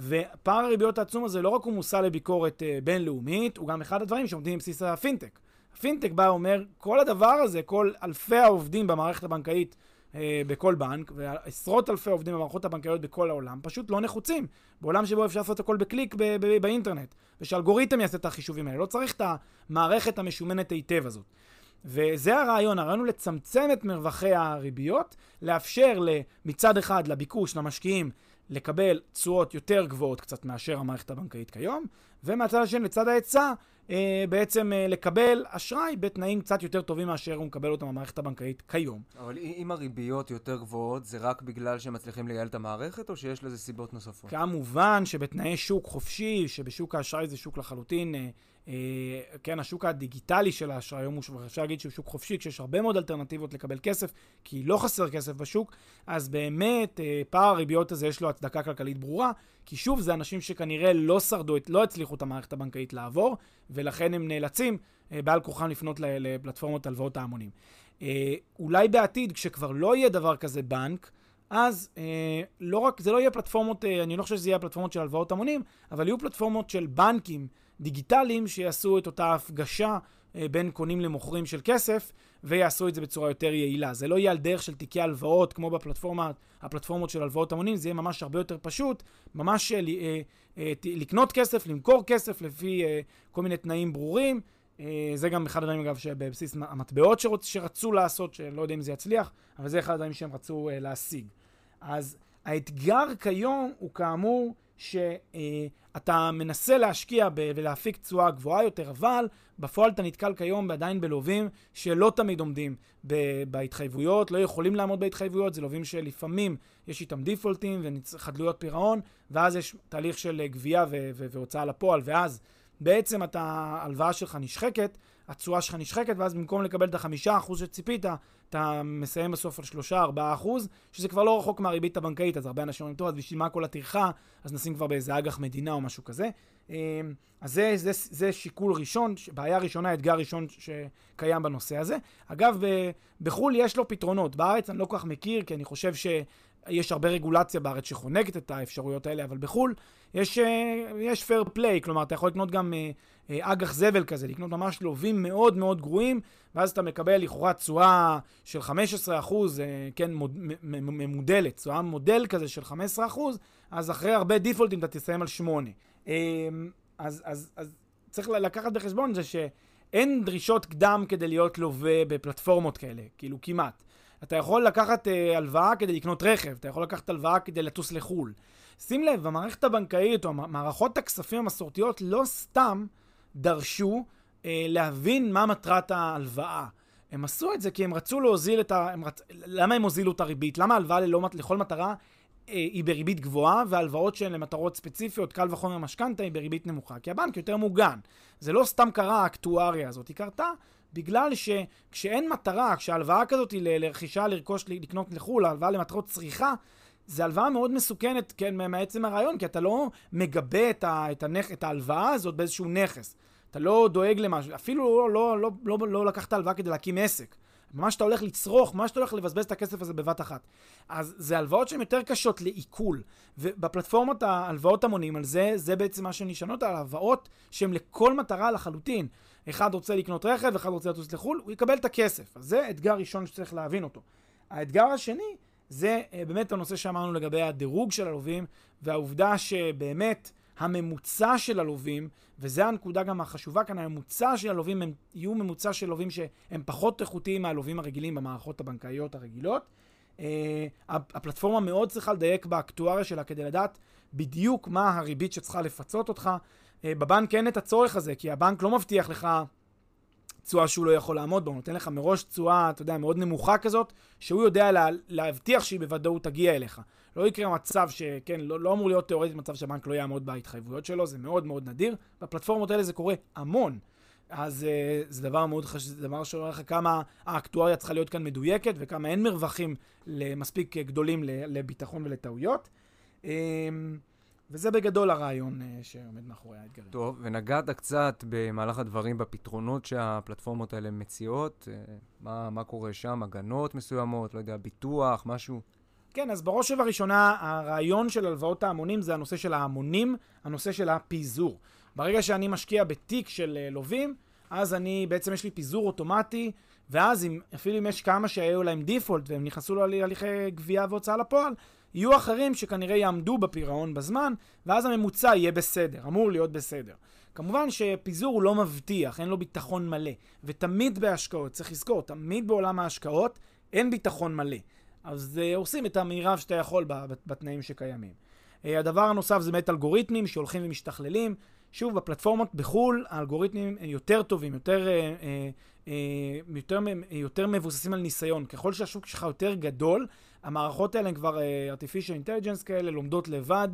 ופער הריביות העצום הזה לא רק הוא מושא לביקורת אה, בינלאומית, הוא גם אחד הדברים שעומדים בבסיס הפינטק. הפינטק בא ואומר, כל הדבר הזה, כל אלפי העובדים במערכת הבנקאית אה, בכל בנק, ועשרות אלפי עובדים במערכות הבנקאיות בכל העולם, פשוט לא נחוצים. בעולם שבו אפשר לעשות הכל בקליק ב- ב- באינטרנט, ושאלגוריתם יעשה את החישובים האלה. לא צריך את המערכת המשומנת היטב הזאת. וזה הרעיון, הרעיון הוא לצמצם את מרווחי הריביות, לאפשר מצד אחד לביקוש, למשקיעים, לקבל תשואות יותר גבוהות קצת מאשר המערכת הבנקאית כיום, ומהצד השני, לצד ההיצע, אה, בעצם אה, לקבל אשראי בתנאים קצת יותר טובים מאשר הוא מקבל אותם במערכת הבנקאית כיום. אבל אם הריביות יותר גבוהות, זה רק בגלל שהם מצליחים לייעל את המערכת, או שיש לזה סיבות נוספות? כמובן שבתנאי שוק חופשי, שבשוק האשראי זה שוק לחלוטין אה, אה, כן, השוק הדיגיטלי של האשראי היום הוא, אפשר להגיד שהוא שוק חופשי, כשיש הרבה מאוד אלטרנטיבות לקבל כסף, כי לא חסר כסף בשוק, אז באמת אה, פער הריביות הזה יש לו הצדקה כלכלית ברורה, כי שוב, זה אנשים שכנראה לא שרדו, לא הצליחו את המערכת הבנקאית לעבור, ולכן הם נאלצים אה, בעל כוחם לפנות לפלטפורמות הלוואות ההמונים. אולי בעתיד, כשכבר לא יהיה דבר כזה בנק, אז אה, לא רק, זה לא יהיה פלטפורמות, אה, אני לא חושב שזה יהיה פלטפורמות של הלוואות המונים, אבל יהיו פלטפורמות של בנקים דיגיטליים שיעשו את אותה הפגשה אה, בין קונים למוכרים של כסף, ויעשו את זה בצורה יותר יעילה. זה לא יהיה על דרך של תיקי הלוואות, כמו בפלטפורמה, הפלטפורמות של הלוואות המונים, זה יהיה ממש הרבה יותר פשוט, ממש אה, אה, אה, לקנות כסף, למכור כסף לפי כל מיני תנאים ברורים. זה גם אחד הדברים, אגב, שבבסיס המטבעות שרצ, שרצו לעשות, שלא יודע אם זה יצליח, אבל זה אחד הדברים שהם רצו להשיג. אז האתגר כיום הוא כאמור שאתה מנסה להשקיע ולהפיק תשואה גבוהה יותר, אבל בפועל אתה נתקל כיום עדיין בלווים שלא תמיד עומדים בהתחייבויות, לא יכולים לעמוד בהתחייבויות, זה לווים שלפעמים יש איתם דיפולטים וחדלויות פירעון, ואז יש תהליך של גבייה והוצאה לפועל, ואז בעצם אתה, ההלוואה שלך נשחקת, התשואה שלך נשחקת, ואז במקום לקבל את החמישה אחוז שציפית, אתה מסיים בסוף על שלושה, ארבעה אחוז, שזה כבר לא רחוק מהריבית הבנקאית, אז הרבה אנשים אומרים, טוב, אז בשביל מה כל הטרחה, אז נשים כבר באיזה אג"ח מדינה או משהו כזה. אמ, אז זה, זה, זה שיקול ראשון, בעיה ראשונה, אתגר ראשון שקיים בנושא הזה. אגב, בחו"ל יש לו פתרונות, בארץ אני לא כל כך מכיר, כי אני חושב ש... יש הרבה רגולציה בארץ שחונקת את האפשרויות האלה, אבל בחו"ל יש, אה, יש פייר פליי, כלומר, אתה יכול לקנות גם אה, אג"ח זבל כזה, לקנות ממש לווים מאוד מאוד גרועים, ואז אתה מקבל לכאורה תשואה של 15%, כן, ממודלת, תשואה מודל כזה של 15%, אז אחרי הרבה דיפולטים אתה תסיים על 8. אז, אז, אז צריך לקחת בחשבון זה שאין דרישות קדם כדי להיות לווה בפלטפורמות כאלה, כאילו כמעט. אתה יכול לקחת אה, הלוואה כדי לקנות רכב, אתה יכול לקחת הלוואה כדי לטוס לחו"ל. שים לב, המערכת הבנקאית או מערכות הכספים המסורתיות לא סתם דרשו אה, להבין מה מטרת ההלוואה. הם עשו את זה כי הם רצו להוזיל את ה... הם רצ... למה הם הוזילו את הריבית? למה הלוואה ללא... לכל מטרה אה, היא בריבית גבוהה, והלוואות שהן למטרות ספציפיות, קל וחומר משכנתה, היא בריבית נמוכה? כי הבנק יותר מוגן. זה לא סתם קרה האקטואריה הזאת, היא קרתה בגלל שכשאין מטרה, כשהלוואה כזאת היא לרכישה, לרכוש, לקנות לחו"ל, הלוואה למטרות צריכה, זה הלוואה מאוד מסוכנת, כן, מעצם הרעיון, כי אתה לא מגבה את, ה, את, הנכ, את ההלוואה הזאת באיזשהו נכס. אתה לא דואג למשהו, אפילו לא, לא, לא, לא, לא לקחת הלוואה כדי להקים עסק. ממש אתה הולך לצרוך, ממש אתה הולך לבזבז את הכסף הזה בבת אחת. אז זה הלוואות שהן יותר קשות לעיכול. ובפלטפורמות ההלוואות המונים על זה, זה בעצם מה שנשענות על הלוואות שהן לכל מטרה לחלוטין. אחד רוצה לקנות רכב, אחד רוצה לטוס לחו"ל, הוא יקבל את הכסף. אז זה אתגר ראשון שצריך להבין אותו. האתגר השני זה אה, באמת הנושא שאמרנו לגבי הדירוג של הלווים, והעובדה שבאמת הממוצע של הלווים, וזו הנקודה גם החשובה כאן, הממוצע של הלווים הם יהיו ממוצע של לווים שהם פחות איכותיים מהלווים הרגילים במערכות הבנקאיות הרגילות. Uh, הפלטפורמה מאוד צריכה לדייק באקטואריה שלה כדי לדעת בדיוק מה הריבית שצריכה לפצות אותך. Uh, בבנק אין את הצורך הזה, כי הבנק לא מבטיח לך תשואה שהוא לא יכול לעמוד בה, הוא נותן לך מראש תשואה, אתה יודע, מאוד נמוכה כזאת, שהוא יודע לה, להבטיח שהיא בוודאות תגיע אליך. לא יקרה מצב שכן, לא, לא אמור להיות תיאורטית מצב שהבנק לא יעמוד בהתחייבויות שלו, זה מאוד מאוד נדיר. בפלטפורמות האלה זה קורה המון. אז uh, זה דבר מאוד חשוב, זה דבר שאומר לך כמה האקטואריה צריכה להיות כאן מדויקת וכמה אין מרווחים מספיק גדולים לביטחון ולטעויות. Um, וזה בגדול הרעיון uh, שעומד מאחורי האתגרים. טוב, ונגעת קצת במהלך הדברים בפתרונות שהפלטפורמות האלה מציעות. Uh, מה, מה קורה שם? הגנות מסוימות, לא יודע, ביטוח, משהו? כן, אז בראש ובראשונה, הרעיון של הלוואות ההמונים זה הנושא של ההמונים, הנושא של הפיזור. ברגע שאני משקיע בתיק של uh, לווים, אז אני, בעצם יש לי פיזור אוטומטי, ואז אם, אפילו אם יש כמה שהיו להם דיפולט והם נכנסו להליכי גבייה והוצאה לפועל, יהיו אחרים שכנראה יעמדו בפירעון בזמן, ואז הממוצע יהיה בסדר, אמור להיות בסדר. כמובן שפיזור הוא לא מבטיח, אין לו ביטחון מלא. ותמיד בהשקעות, צריך לזכור, תמיד בעולם ההשקעות אין ביטחון מלא. אז uh, עושים את המרב שאתה יכול בתנאים שקיימים. Uh, הדבר הנוסף זה באמת אלגוריתמים שהולכים ומשתכללים. שוב, בפלטפורמות בחו"ל האלגוריתמים יותר טובים, יותר, uh, uh, uh, יותר, יותר מבוססים על ניסיון. ככל שהשוק שלך יותר גדול, המערכות האלה הן כבר uh, artificial intelligence כאלה, לומדות לבד,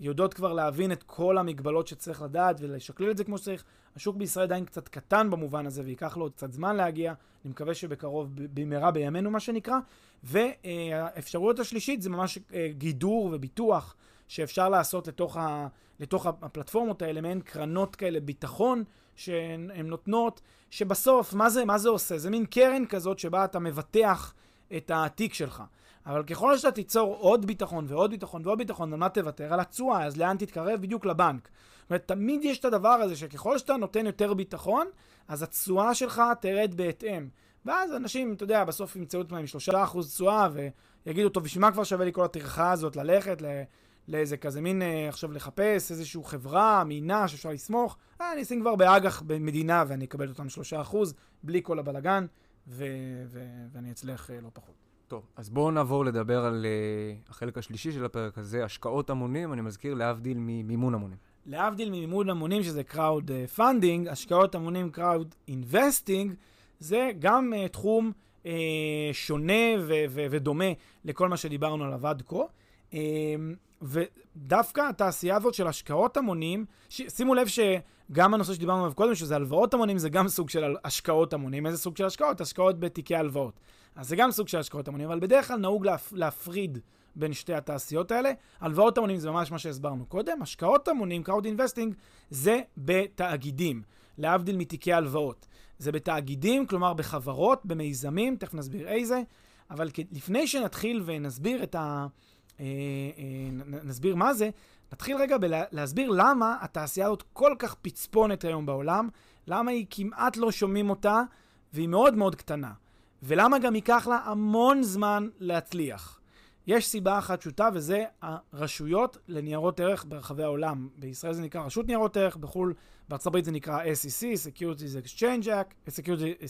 יודעות כבר להבין את כל המגבלות שצריך לדעת ולשקלל את זה כמו שצריך. השוק בישראל עדיין קצת קטן במובן הזה, וייקח לו עוד קצת זמן להגיע. אני מקווה שבקרוב, במהרה בימינו, מה שנקרא. והאפשרויות השלישית זה ממש אה, גידור וביטוח שאפשר לעשות לתוך, ה, לתוך הפלטפורמות האלה, מעין קרנות כאלה ביטחון שהן נותנות, שבסוף, מה זה, מה זה עושה? זה מין קרן כזאת שבה אתה מבטח את התיק שלך. אבל ככל שאתה תיצור עוד ביטחון ועוד ביטחון ועוד ביטחון, על מה תוותר? על התשואה, אז לאן תתקרב? בדיוק לבנק. זאת אומרת, תמיד יש את הדבר הזה שככל שאתה נותן יותר ביטחון, אז התשואה שלך תרד בהתאם. ואז אנשים, אתה יודע, בסוף ימצאו את עם שלושה אחוז תשואה, ויגידו, טוב, בשביל מה כבר שווה לי כל הטרחה הזאת ללכת לאיזה כזה מין, אה, עכשיו לחפש איזושהי חברה, מינה שאפשר לסמוך? אה, אני אשים כבר באג"ח במדינה ואני אקבל אותם שלושה אחוז, בלי כל הבלגן, ו- ו- ואני אצליח uh, לא פחות. טוב, אז בואו נעבור לדבר על uh, החלק השלישי של הפרק הזה, השקעות המונים, אני מזכיר, להבדיל ממימון המונים. להבדיל ממימון המונים, שזה crowd funding, השקעות המונים crowd investing, זה גם uh, תחום uh, שונה ו- ו- ודומה לכל מה שדיברנו עליו עד כה. Uh, ודווקא התעשייה הזאת של השקעות המונים, ש- שימו לב שגם הנושא שדיברנו עליו קודם, שזה הלוואות המונים, זה גם סוג של השקעות המונים. איזה סוג של השקעות? השקעות בתיקי הלוואות. אז זה גם סוג של השקעות המונים, אבל בדרך כלל נהוג להפ- להפריד בין שתי התעשיות האלה. הלוואות המונים זה ממש מה שהסברנו קודם. השקעות המונים, crowd investing, זה בתאגידים, להבדיל מתיקי הלוואות. זה בתאגידים, כלומר בחברות, במיזמים, תכף נסביר איזה, אבל לפני שנתחיל ונסביר את ה... אה, אה, נסביר מה זה, נתחיל רגע בלהסביר למה התעשייה הזאת כל כך פצפונת היום בעולם, למה היא כמעט לא שומעים אותה, והיא מאוד מאוד קטנה. ולמה גם ייקח לה המון זמן להצליח. יש סיבה אחת פשוטה, וזה הרשויות לניירות ערך ברחבי העולם. בישראל זה נקרא רשות ניירות ערך, בחו"ל, בארצות הברית זה נקרא SEC, Securities Exchange Act,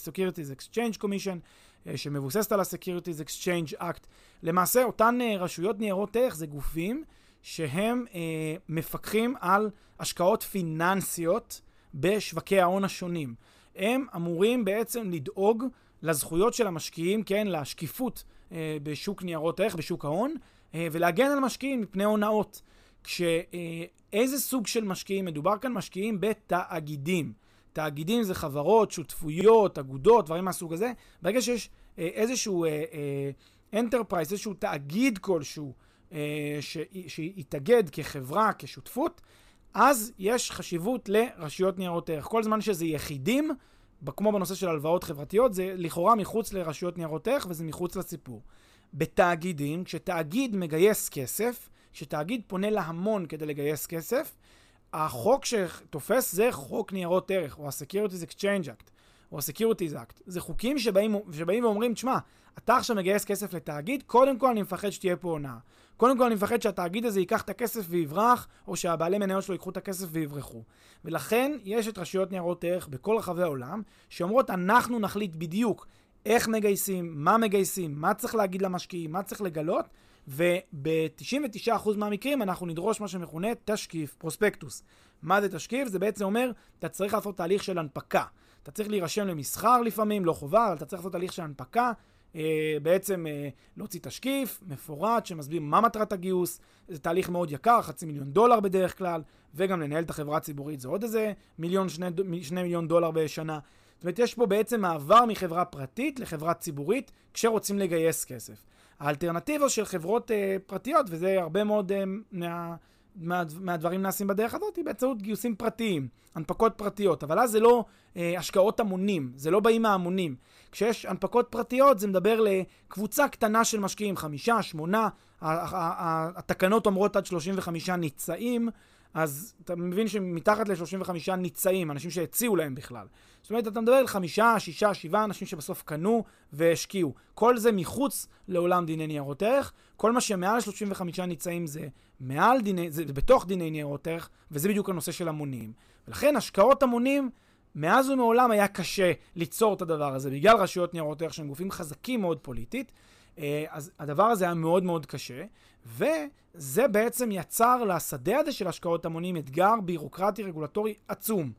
Securities Exchange Commission, אה, שמבוססת על ה-Securities Exchange Act. למעשה, אותן אה, רשויות ניירות ערך זה גופים שהם אה, מפקחים על השקעות פיננסיות בשווקי ההון השונים. הם אמורים בעצם לדאוג לזכויות של המשקיעים, כן, לשקיפות אה, בשוק ניירות ערך, בשוק ההון, אה, ולהגן על משקיעים מפני הונאות. כשאיזה אה, סוג של משקיעים מדובר כאן? משקיעים בתאגידים. תאגידים זה חברות, שותפויות, אגודות, דברים מהסוג הזה. ברגע שיש אה, איזשהו enterprise, אה, איזשהו תאגיד כלשהו אה, שיתאגד כחברה, כשותפות, אז יש חשיבות לרשויות ניירות ערך. כל זמן שזה יחידים, כמו בנושא של הלוואות חברתיות, זה לכאורה מחוץ לרשויות ניירות ערך וזה מחוץ לסיפור. בתאגידים, כשתאגיד מגייס כסף, כשתאגיד פונה להמון כדי לגייס כסף, החוק שתופס זה חוק ניירות ערך, או ה-Securities Exchange Act, או ה-Securities Act. זה חוקים שבאים, שבאים ואומרים, תשמע, אתה עכשיו מגייס כסף לתאגיד, קודם כל אני מפחד שתהיה פה הונאה. קודם כל אני מפחד שהתאגיד הזה ייקח את הכסף ויברח, או שהבעלי מניות שלו ייקחו את הכסף ויברחו. ולכן יש את רשויות ניירות ערך בכל רחבי העולם, שאומרות אנחנו נחליט בדיוק איך מגייסים, מה מגייסים, מה צריך להגיד למשקיעים, מה צריך לגלות, וב-99% מהמקרים אנחנו נדרוש מה שמכונה תשקיף, פרוספקטוס. מה זה תשקיף? זה בעצם אומר, אתה צריך לעשות תהליך של הנפקה. אתה צריך להירשם למסחר לפעמים, לא חובה, אבל אתה צריך לעשות תהליך של הנפקה, בעצם אה, להוציא תשקיף מפורט שמסביר מה מטרת הגיוס, זה תהליך מאוד יקר, חצי מיליון דולר בדרך כלל, וגם לנהל את החברה הציבורית זה עוד איזה מיליון, שני, שני מיליון דולר בשנה. זאת אומרת, יש פה בעצם מעבר מחברה פרטית לחברה ציבורית כשרוצים לגייס כסף. האלטרנטיבה של חברות אה, פרטיות, וזה הרבה מאוד אה, מה, מה, מהדברים נעשים בדרך הזאת, היא באמצעות גיוסים פרטיים, הנפקות פרטיות, אבל אז זה לא אה, השקעות המונים, זה לא באים מהמונים. כשיש הנפקות פרטיות זה מדבר לקבוצה קטנה של משקיעים, חמישה, שמונה, התקנות אומרות עד 35 ניצאים, אז אתה מבין שמתחת ל-35 ניצאים, אנשים שהציעו להם בכלל. זאת אומרת, אתה מדבר על חמישה, שישה, שבעה אנשים שבסוף קנו והשקיעו. כל זה מחוץ לעולם דיני ניירות ערך. כל מה שמעל 35 ניצאים זה מעל דיני, זה בתוך דיני ניירות ערך, וזה בדיוק הנושא של המונים. ולכן השקעות המונים, מאז ומעולם היה קשה ליצור את הדבר הזה, בגלל רשויות ניירות ערך שהם גופים חזקים מאוד פוליטית. אה, אז הדבר הזה היה מאוד מאוד קשה, וזה בעצם יצר לשדה הזה של השקעות המונים אתגר בירוקרטי רגולטורי עצום.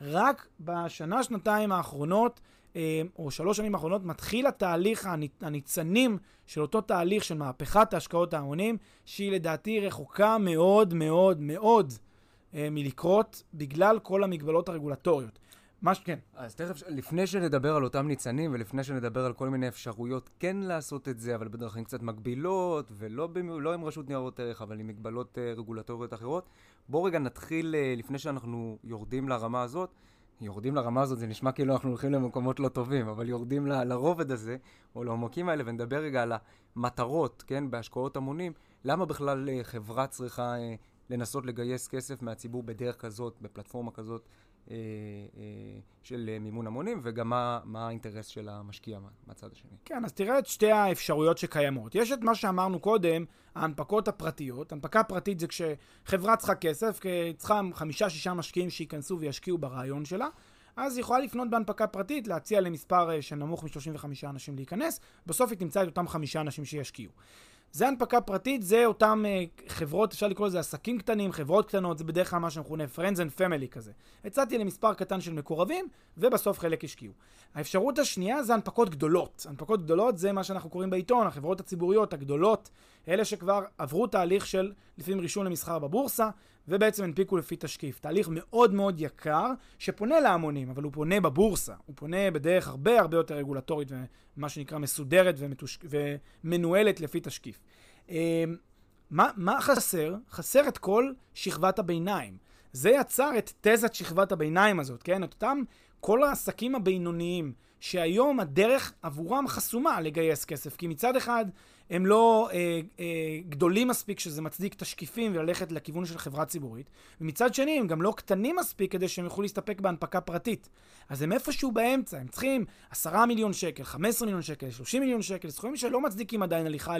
רק בשנה, שנתיים האחרונות, אה, או שלוש שנים האחרונות, מתחיל התהליך, הניצנים של אותו תהליך של מהפכת ההשקעות ההמונים, שהיא לדעתי רחוקה מאוד מאוד מאוד אה, מלקרות בגלל כל המגבלות הרגולטוריות. מה ש... כן. אז תכף, לפני שנדבר על אותם ניצנים, ולפני שנדבר על כל מיני אפשרויות כן לעשות את זה, אבל בדרכים קצת מגבילות, ולא במ... לא עם רשות ניירות ערך, אבל עם מגבלות uh, רגולטוריות אחרות, בואו רגע נתחיל, uh, לפני שאנחנו יורדים לרמה הזאת, יורדים לרמה הזאת, זה נשמע כאילו אנחנו הולכים למקומות לא טובים, אבל יורדים ל... לרובד הזה, או לעומקים האלה, ונדבר רגע על המטרות, כן, בהשקעות המונים, למה בכלל uh, חברה צריכה uh, לנסות לגייס כסף מהציבור בדרך כזאת, בפלטפורמה כזאת, אה, אה, של מימון המונים, וגם מה, מה האינטרס של המשקיע מהצד השני. כן, אז תראה את שתי האפשרויות שקיימות. יש את מה שאמרנו קודם, ההנפקות הפרטיות. הנפקה פרטית זה כשחברה צריכה כסף, צריכה חמישה-שישה משקיעים שייכנסו וישקיעו ברעיון שלה. אז היא יכולה לפנות בהנפקה פרטית, להציע למספר אה, שנמוך מ-35 אנשים להיכנס, בסוף היא תמצא את אותם חמישה אנשים שישקיעו. זה הנפקה פרטית, זה אותם uh, חברות, אפשר לקרוא לזה עסקים קטנים, חברות קטנות, זה בדרך כלל מה שמכונה Friends and Family כזה. הצעתי למספר קטן של מקורבים, ובסוף חלק השקיעו. האפשרות השנייה זה הנפקות גדולות. הנפקות גדולות זה מה שאנחנו קוראים בעיתון, החברות הציבוריות הגדולות, אלה שכבר עברו תהליך של לפעמים רישום למסחר בבורסה, ובעצם הנפיקו לפי תשקיף. תהליך מאוד מאוד יקר, שפונה להמונים, אבל הוא פונה בבורסה. הוא פונה בדרך הרבה הרבה יותר רגולטורית, ומה שנקרא מסודרת ומתוש... ומנוהלת לפי תשקיף. אמ, מה, מה חסר? חסר את כל שכבת הביניים. זה יצר את תזת שכבת הביניים הזאת, כן? את אותם כל העסקים הבינוניים, שהיום הדרך עבורם חסומה לגייס כסף. כי מצד אחד, הם לא אה, אה, גדולים מספיק שזה מצדיק תשקיפים וללכת לכיוון של חברה ציבורית, ומצד שני הם גם לא קטנים מספיק כדי שהם יוכלו להסתפק בהנפקה פרטית. אז הם איפשהו באמצע, הם צריכים 10 מיליון שקל, 15 מיליון שקל, 30 מיליון שקל, סכומים שלא מצדיקים עדיין הליכה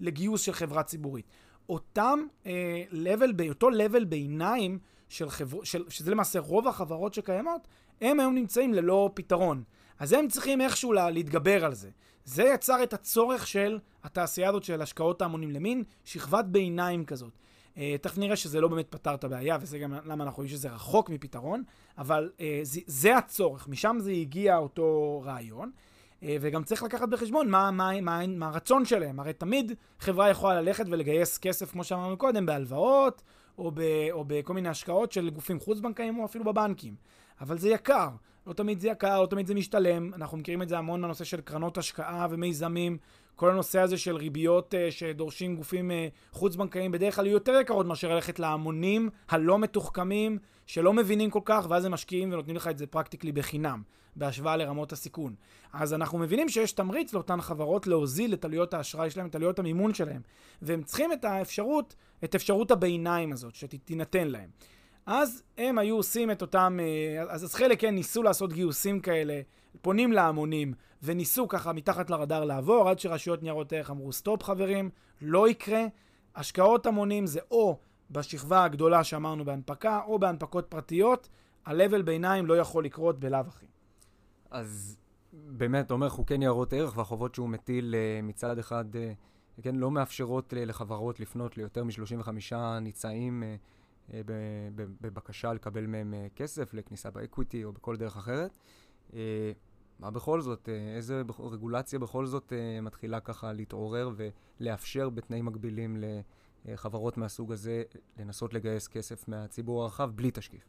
לגיוס של חברה ציבורית. אותם אה, level, אותו level ביניים של חבר... של... שזה למעשה רוב החברות שקיימות, הם היום נמצאים ללא פתרון. אז הם צריכים איכשהו לה, להתגבר על זה. זה יצר את הצורך של התעשייה הזאת של השקעות ההמונים למין שכבת ביניים כזאת. Uh, תכף נראה שזה לא באמת פתר את הבעיה, וזה גם למה אנחנו רואים שזה רחוק מפתרון, אבל uh, זה, זה הצורך, משם זה הגיע אותו רעיון. Uh, וגם צריך לקחת בחשבון מה, מה, מה, מה הרצון שלהם. הרי תמיד חברה יכולה ללכת ולגייס כסף, כמו שאמרנו קודם, בהלוואות, או, ב, או בכל מיני השקעות של גופים חוץ-בנקאיים, או אפילו בבנקים. אבל זה יקר. לא תמיד זה יקר, לא תמיד זה משתלם. אנחנו מכירים את זה המון בנושא של קרנות השקעה ומיזמים. כל הנושא הזה של ריביות uh, שדורשים גופים uh, חוץ-בנקאיים בדרך כלל יהיו יותר יקרות מאשר ללכת להמונים הלא מתוחכמים, שלא מבינים כל כך, ואז הם משקיעים ונותנים לך את זה פרקטיקלי בחינם, בהשוואה לרמות הסיכון. אז אנחנו מבינים שיש תמריץ לאותן חברות להוזיל את עלויות האשראי שלהם, את עלויות המימון שלהם. והם צריכים את האפשרות, את אפשרות הביניים הזאת, שתינתן להם. אז הם היו עושים את אותם, אה, אז, אז חלק כן ניסו לעשות גיוסים כאלה, פונים להמונים, וניסו ככה מתחת לרדאר לעבור, עד שרשויות ניירות ערך אמרו, סטופ חברים, לא יקרה. השקעות המונים זה או בשכבה הגדולה שאמרנו בהנפקה, או בהנפקות פרטיות, ה-level ביניים לא יכול לקרות בלאו הכי. אז באמת, אומר חוקי ניירות ערך והחובות שהוא מטיל אה, מצד אחד, אה, כן, לא מאפשרות לחברות לפנות ליותר מ-35 ניצעים בבקשה לקבל מהם אה, כסף לכניסה ב equity או בכל דרך אחרת. אה, מה בכל זאת, איזה רגולציה בכל זאת מתחילה ככה להתעורר ולאפשר בתנאים מקבילים לחברות מהסוג הזה לנסות לגייס כסף מהציבור הרחב בלי תשקיף?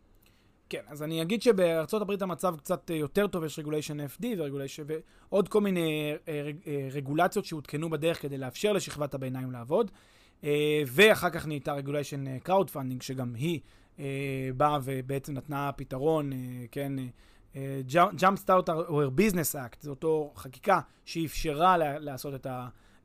כן, אז אני אגיד שבארצות הברית המצב קצת יותר טוב, יש Regulation FD ו Regulation ועוד כל מיני רגולציות שהותקנו בדרך כדי לאפשר לשכבת הביניים לעבוד. אה, ואחר כך נהייתה Regulation Crowdfunding, שגם היא אה, באה ובעצם נתנה פתרון, אה, כן, Jumpstart Our Business Act, זו אותו חקיקה שאפשרה לעשות את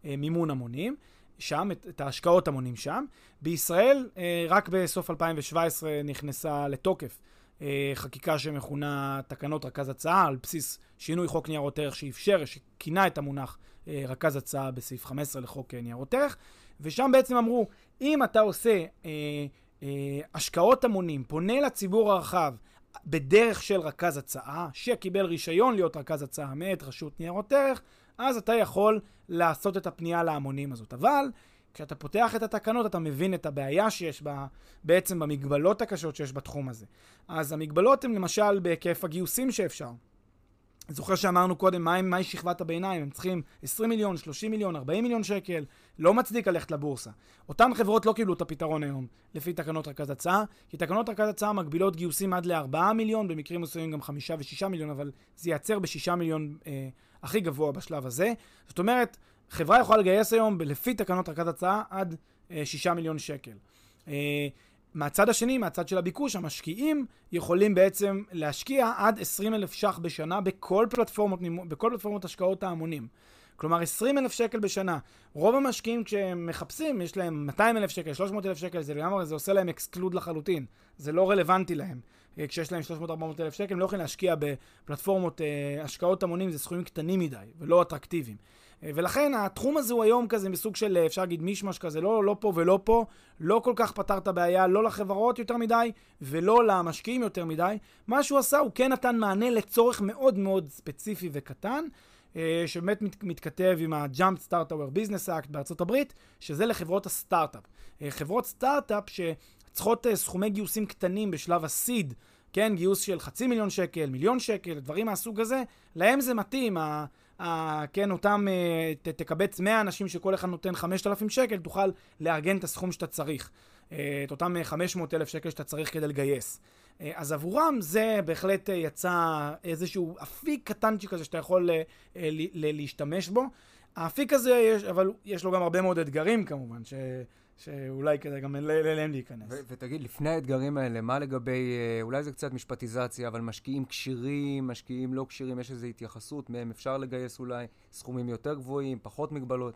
המימון המונים. שם, את, את ההשקעות המונים שם. בישראל, אה, רק בסוף 2017 נכנסה לתוקף אה, חקיקה שמכונה תקנות רכז הצעה, על בסיס שינוי חוק ניירות ערך שאפשר, שכינה את המונח אה, רכז הצעה בסעיף 15 לחוק ניירות ערך, ושם בעצם אמרו, אם אתה עושה אה, אה, השקעות המונים, פונה לציבור הרחב, בדרך של רכז הצעה, שקיבל רישיון להיות רכז הצעה מאת רשות ניירות ערך, אז אתה יכול לעשות את הפנייה להמונים הזאת. אבל כשאתה פותח את התקנות אתה מבין את הבעיה שיש בה, בעצם במגבלות הקשות שיש בתחום הזה. אז המגבלות הן למשל בהיקף הגיוסים שאפשר. זוכר שאמרנו קודם, מהי מה שכבת הביניים? הם צריכים 20 מיליון, 30 מיליון, 40 מיליון שקל, לא מצדיק ללכת לבורסה. אותן חברות לא קיבלו את הפתרון היום, לפי תקנות רכז הצעה, כי תקנות רכז הצעה מגבילות גיוסים עד ל-4 מיליון, במקרים מסוימים גם 5 ו-6 מיליון, אבל זה ייצר ב-6 מיליון אה, הכי גבוה בשלב הזה. זאת אומרת, חברה יכולה לגייס היום, לפי תקנות רכז הצעה, עד אה, 6 מיליון שקל. אה, מהצד השני, מהצד של הביקוש, המשקיעים יכולים בעצם להשקיע עד 20 אלף ש"ח בשנה בכל פלטפורמות, בכל פלטפורמות השקעות ההמונים. כלומר, 20 אלף שקל בשנה. רוב המשקיעים כשהם מחפשים, יש להם 200 אלף שקל, 300 אלף שקל, זה לגמרי, זה עושה להם אקסקלוד לחלוטין. זה לא רלוונטי להם. אה, כשיש להם 300-400 אלף שקל, הם לא יכולים להשקיע בפלטפורמות אה, השקעות המונים, זה סכומים קטנים מדי ולא אטרקטיביים. אה, ולכן התחום הזה הוא היום כזה מסוג של, אפשר להגיד מישמש כזה, לא, לא פה ולא פה, לא כל כך פתר את הבעיה, לא לחברות יותר מדי, ולא למשקיעים יותר מדי. מה שהוא עשה, הוא כן נתן מענה לצורך מאוד מאוד ספציפי וקטן, אה, שבאמת מת, מתכתב עם ה-Jump Start Our Business Act בארצות הברית, שזה לחברות הסטארט-אפ. אה, חברות סטארט-אפ שצריכות סכומי גיוסים קטנים בשלב הסיד, כן, גיוס של חצי מיליון שקל, מיליון שקל, דברים מהסוג הזה, להם זה מתאים. כן, אותם, אה, ת, תקבץ 100 אנשים שכל אחד נותן 5,000 שקל, תוכל לארגן את הסכום שאתה צריך. אה, את אותם 500 אלף שקל שאתה צריך כדי לגייס. אה, אז עבורם זה בהחלט יצא איזשהו אפיק קטנצ'י כזה שאתה יכול להשתמש בו. האפיק הזה, יש, אבל יש לו גם הרבה מאוד אתגרים כמובן, ש... שאולי כדאי גם אליהם להיכנס. ותגיד, לפני האתגרים האלה, מה לגבי, אה, אולי זה קצת משפטיזציה, אבל משקיעים כשירים, משקיעים לא כשירים, יש איזו התייחסות מהם, אפשר לגייס אולי סכומים יותר גבוהים, פחות מגבלות?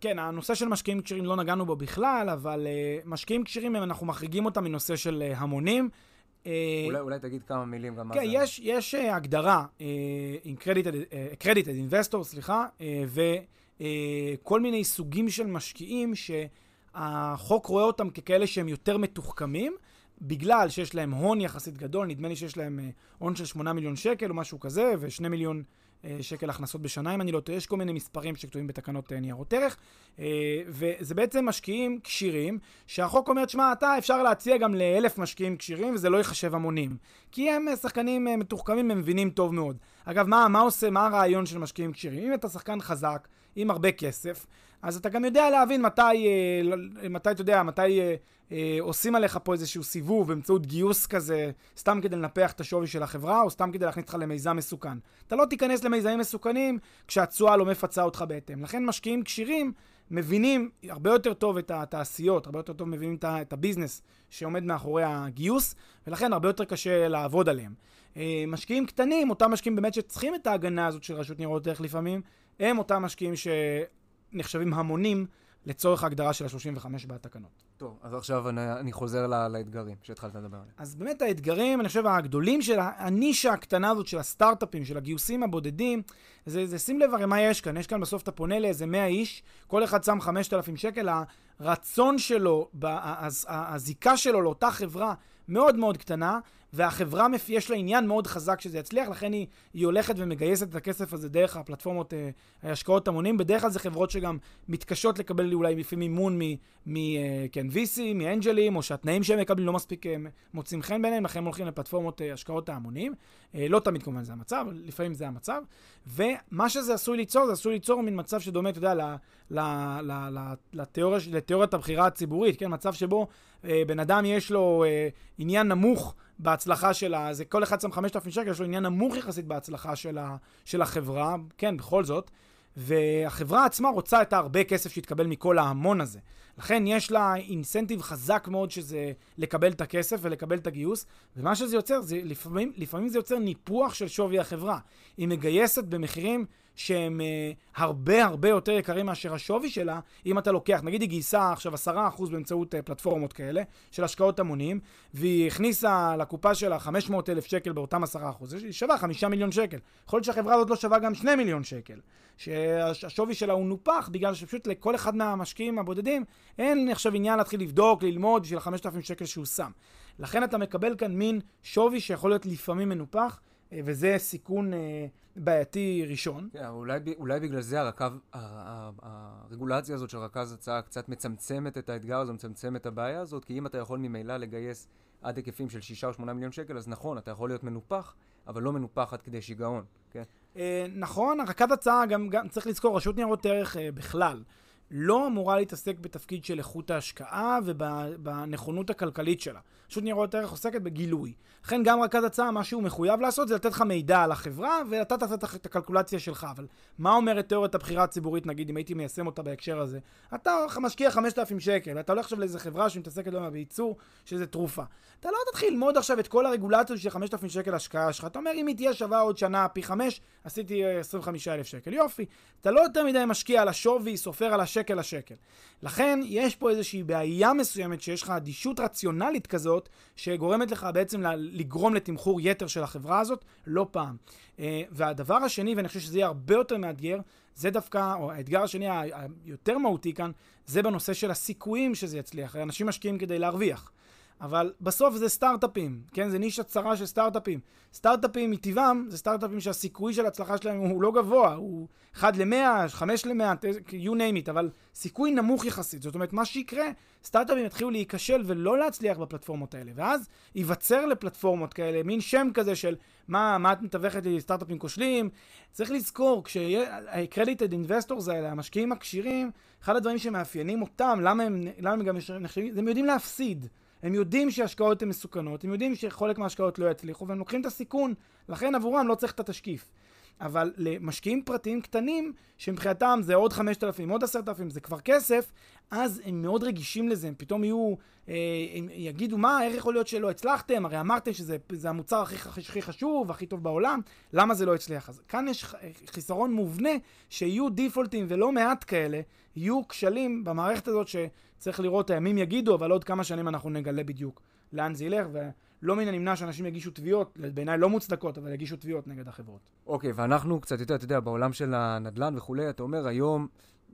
כן, הנושא של משקיעים כשירים לא נגענו בו בכלל, אבל uh, משקיעים כשירים, אנחנו מחריגים אותם מנושא של uh, המונים. Uh, אולי, אולי תגיד כמה מילים גם כן, מה זה. כן, יש, יש uh, הגדרה uh, credited, uh, credited investor, סליחה, uh, וכל uh, מיני סוגים של משקיעים ש... החוק רואה אותם ככאלה שהם יותר מתוחכמים, בגלל שיש להם הון יחסית גדול, נדמה לי שיש להם אה, הון של 8 מיליון שקל או משהו כזה, ו-2 מיליון אה, שקל הכנסות בשנה, אם אני לא טועה, יש כל מיני מספרים שכתובים בתקנות אה, ניירות ערך, וזה בעצם משקיעים כשירים, שהחוק אומר, שמע, אתה אפשר להציע גם לאלף משקיעים כשירים, וזה לא ייחשב המונים. כי הם שחקנים מתוחכמים, הם מבינים טוב מאוד. אגב, מה, מה עושה, מה הרעיון של משקיעים כשירים? אם אתה שחקן חזק, עם הרבה כסף, אז אתה גם יודע להבין מתי, אה, מתי אתה יודע, מתי אה, אה, עושים עליך פה איזשהו סיבוב באמצעות גיוס כזה, סתם כדי לנפח את השווי של החברה, או סתם כדי להכניס אותך למיזם מסוכן. אתה לא תיכנס למיזמים מסוכנים כשהתשואה לא מפצה אותך בהתאם. לכן משקיעים כשירים מבינים הרבה יותר טוב את התעשיות, הרבה יותר טוב מבינים את הביזנס שעומד מאחורי הגיוס, ולכן הרבה יותר קשה לעבוד עליהם. משקיעים קטנים, אותם משקיעים באמת שצריכים את ההגנה הזאת של רשות ניירות ערך לפעמים, הם אותם משקיעים שנחשבים המונים לצורך ההגדרה של ה-35 בתקנות. טוב, אז עכשיו אני, אני חוזר לה, לאתגרים שהתחלת לדבר עליהם. אז באמת האתגרים, אני חושב, הגדולים של הנישה הקטנה הזאת של הסטארט-אפים, של הגיוסים הבודדים, זה, זה שים לב הרי מה יש כאן. יש כאן בסוף אתה פונה לאיזה 100 איש, כל אחד שם 5,000 שקל, הרצון שלו, הזיקה שלו לאותה חברה מאוד מאוד קטנה, והחברה יש לה עניין מאוד חזק שזה יצליח, לכן היא, היא הולכת ומגייסת את הכסף הזה דרך הפלטפורמות אה, השקעות המונים. בדרך כלל זה חברות שגם מתקשות לקבל אולי לפעמים מימון מ... אה, כן, מאנג'לים, או שהתנאים שהם מקבלים לא מספיק אה, מוצאים חן ביניהם, לכן הם הולכים לפלטפורמות אה, השקעות ההמונים. לא תמיד כמובן זה המצב, לפעמים זה המצב. ומה שזה עשוי ליצור, זה עשוי ליצור מין מצב שדומה, אתה יודע, לתיאוריית הבחירה הציבורית, כן? מצב שבו בן אדם יש לו אה, עניין נמוך בהצלחה של ה... זה כל אחד שם 5,000 שקל, יש לו עניין נמוך יחסית בהצלחה של, ה, של החברה, כן, בכל זאת. והחברה עצמה רוצה את הרבה כסף שיתקבל מכל ההמון הזה. לכן יש לה אינסנטיב חזק מאוד שזה לקבל את הכסף ולקבל את הגיוס, ומה שזה יוצר, זה לפעמים, לפעמים זה יוצר ניפוח של שווי החברה. היא מגייסת במחירים שהם uh, הרבה הרבה יותר יקרים מאשר השווי שלה, אם אתה לוקח, נגיד היא גייסה עכשיו 10% באמצעות uh, פלטפורמות כאלה, של השקעות המונים, והיא הכניסה לקופה שלה 500 אלף שקל באותם 10%, היא שווה 5 מיליון שקל. יכול להיות שהחברה הזאת לא שווה גם 2 מיליון שקל. שהשווי שלה הוא נופח, בגלל שפשוט לכל אחד מהמשקיעים הבודדים אין עכשיו עניין להתחיל לבדוק, ללמוד בשביל ה-5,000 שקל שהוא שם. לכן אתה מקבל כאן מין שווי שיכול להיות לפעמים מנופח, וזה סיכון אה, בעייתי ראשון. כן, אולי, אולי בגלל זה הרכב, הרגולציה הזאת של רכז הצעה קצת מצמצמת את האתגר הזה, מצמצמת את הבעיה הזאת, כי אם אתה יכול ממילא לגייס עד היקפים של 6 או 8 מיליון שקל, אז נכון, אתה יכול להיות מנופח, אבל לא מנופח עד כדי שיגעון, כן? אה, נכון, רכז הצעה, גם, גם צריך לזכור, רשות ניירות ערך אה, בכלל. לא אמורה להתעסק בתפקיד של איכות ההשקעה ובנכונות הכלכלית שלה. רשות ניירות ערך עוסקת בגילוי. לכן גם רכז הצעה, מה שהוא מחויב לעשות זה לתת לך מידע על החברה, ואתה תעשה את הקלקולציה שלך. אבל מה אומרת תיאוריית הבחירה הציבורית, נגיד, אם הייתי מיישם אותה בהקשר הזה? אתה משקיע 5,000 שקל, ואתה הולך עכשיו לאיזה חברה שמתעסקת לא בייצור, שזה תרופה. אתה לא תתחיל ללמוד עכשיו את כל הרגולציות של 5,000 שקל השקעה שלך. אתה אומר, אם היא תהיה שווה עוד שנה פי 5, עשיתי 25,000 שקל. יופי. אתה לא יותר מדי משקיע על השווי, סופר על השקל לשקל. לכן, יש פה איזושהי בעיה מסוימת שיש לך אדישות רציונלית כזאת, שגורמת לך בעצם לגרום לתמחור יתר של החברה הזאת, לא פעם. אה, והדבר השני, ואני חושב שזה יהיה הרבה יותר מאתגר, זה דווקא, או האתגר השני היותר מהותי כאן, זה בנושא של הסיכויים שזה יצליח. אנשים משקיעים כדי להרוויח. אבל בסוף זה סטארט-אפים, כן? זה נישה צרה של סטארט-אפים. סטארט-אפים מטבעם, זה סטארט-אפים שהסיכוי של הצלחה שלהם הוא לא גבוה, הוא 1 ל-100, 5 ל-100, you name it, אבל סיכוי נמוך יחסית. זאת אומרת, מה שיקרה, סטארט-אפים יתחילו להיכשל ולא להצליח בפלטפורמות האלה, ואז ייווצר לפלטפורמות כאלה מין שם כזה של מה, מה את מתווכת לי סטארט-אפים כושלים. צריך לזכור, ה-credited investors האלה, המשקיעים הכשירים, אחד הדברים שמאפיינים אותם, למה הם, למה הם גם נחשבים, הם יודעים להפסיד. הם יודעים שהשקעות הן מסוכנות, הם יודעים שחלק מההשקעות לא יצליחו, והם לוקחים את הסיכון, לכן עבורם לא צריך את התשקיף. אבל למשקיעים פרטיים קטנים, שמבחינתם זה עוד 5,000, עוד 10,000, זה כבר כסף, אז הם מאוד רגישים לזה, הם פתאום יהיו, אה, הם יגידו, מה, איך יכול להיות שלא הצלחתם? הרי אמרתם שזה המוצר הכי, הכי חשוב, הכי טוב בעולם, למה זה לא הצליח? אז כאן יש חיסרון מובנה שיהיו דיפולטים ולא מעט כאלה, יהיו כשלים במערכת הזאת שצריך לראות, הימים יגידו, אבל עוד כמה שנים אנחנו נגלה בדיוק לאן זה ילך. ולא מן הנמנע שאנשים יגישו תביעות, בעיניי לא מוצדקות, אבל יגישו תביעות נגד החברות. אוקיי, okay, ואנחנו קצת יותר, אתה יודע, בעולם של הנדל"ן וכולי, אתה אומר היום,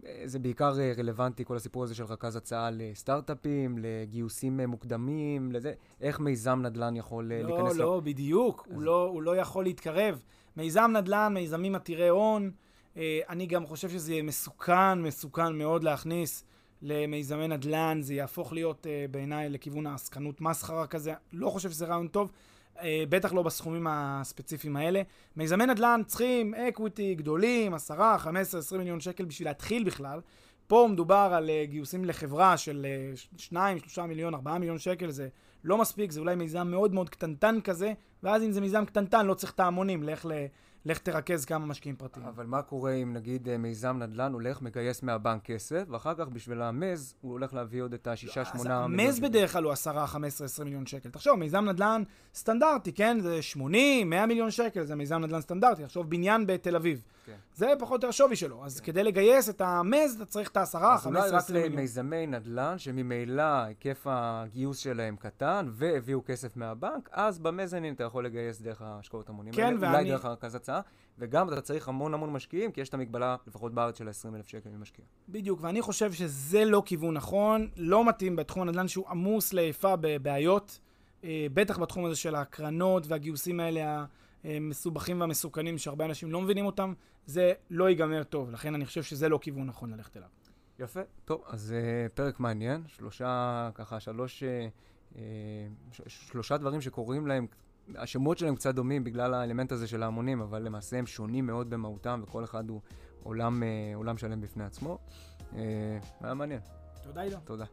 אה, זה בעיקר אה, רלוונטי, כל הסיפור הזה של רכז הצעה לסטארט-אפים, לגיוסים אה, מוקדמים, לזה, איך מיזם נדל"ן יכול לא, להיכנס... לא, לא, בדיוק, אז... הוא, לא, הוא לא יכול להתקרב. מיזם נדל"ן, מיזמים עתירי הון, אני גם חושב שזה מסוכן, מסוכן מאוד להכניס למיזמי נדל"ן, זה יהפוך להיות uh, בעיניי לכיוון העסקנות מסחרה כזה, לא חושב שזה רעיון טוב, uh, בטח לא בסכומים הספציפיים האלה. מיזמי נדל"ן צריכים equity גדולים, 10, 15, 20 מיליון שקל בשביל להתחיל בכלל. פה מדובר על אה, גיוסים לחברה של 2, 3 מיליון, 4 מיליון שקל, זה לא מספיק, זה אולי מיזם מאוד מאוד קטנטן כזה, ואז אם זה מיזם קטנטן לא צריך את ההמונים, לך ל... לך תרכז כמה משקיעים פרטיים. אבל מה קורה אם נגיד אה, מיזם נדל"ן הולך, מגייס מהבנק כסף, ואחר כך בשביל ה mezz הוא הולך להביא עוד את השישה, לא, שמונה. ה mezz בדרך כלל הוא עשרה, חמש עשרה, עשרים מיליון שקל. תחשוב, מיזם נדל"ן סטנדרטי, כן? זה שמונים, מאה מיליון שקל, זה מיזם נדל"ן סטנדרטי. תחשוב, בניין בתל אביב. כן. זה פחות או השווי שלו. אז כן. כדי לגייס את המז, אתה צריך את העשרה, חמש עשרה, עשרים מיליון. אז אולי רק למיזמי נדל"ן, שממילא היקף הגיוס שלהם קטן, והביאו כסף מהבנק, אז במזנין אתה יכול לגייס דרך ההשקעות המונים כן, האלה, ואני... אולי דרך הרכז הצעה. וגם אתה צריך המון המון משקיעים, כי יש את המגבלה, לפחות בארץ, של ה-20,000 שקל ממשקיע. בדיוק, ואני חושב שזה לא כיוון נכון, לא מתאים בתחום הנדל"ן שהוא עמוס לאיפה בבעיות, אה, בטח בתחום הזה של ההקרנות והגיוסים האלה המסובכים והמסוכנים, שהרבה אנשים לא מבינים אותם, זה לא ייגמר טוב, לכן אני חושב שזה לא כיוון נכון ללכת אליו. יפה, טוב, אז uh, פרק מעניין, שלושה, ככה, שלוש, uh, שלושה דברים שקורים להם השמות שלהם קצת דומים בגלל האלמנט הזה של ההמונים, אבל למעשה הם שונים מאוד במהותם, וכל אחד הוא עולם, אה, עולם שלם בפני עצמו. אה, היה מעניין. תודה, עידו. תודה.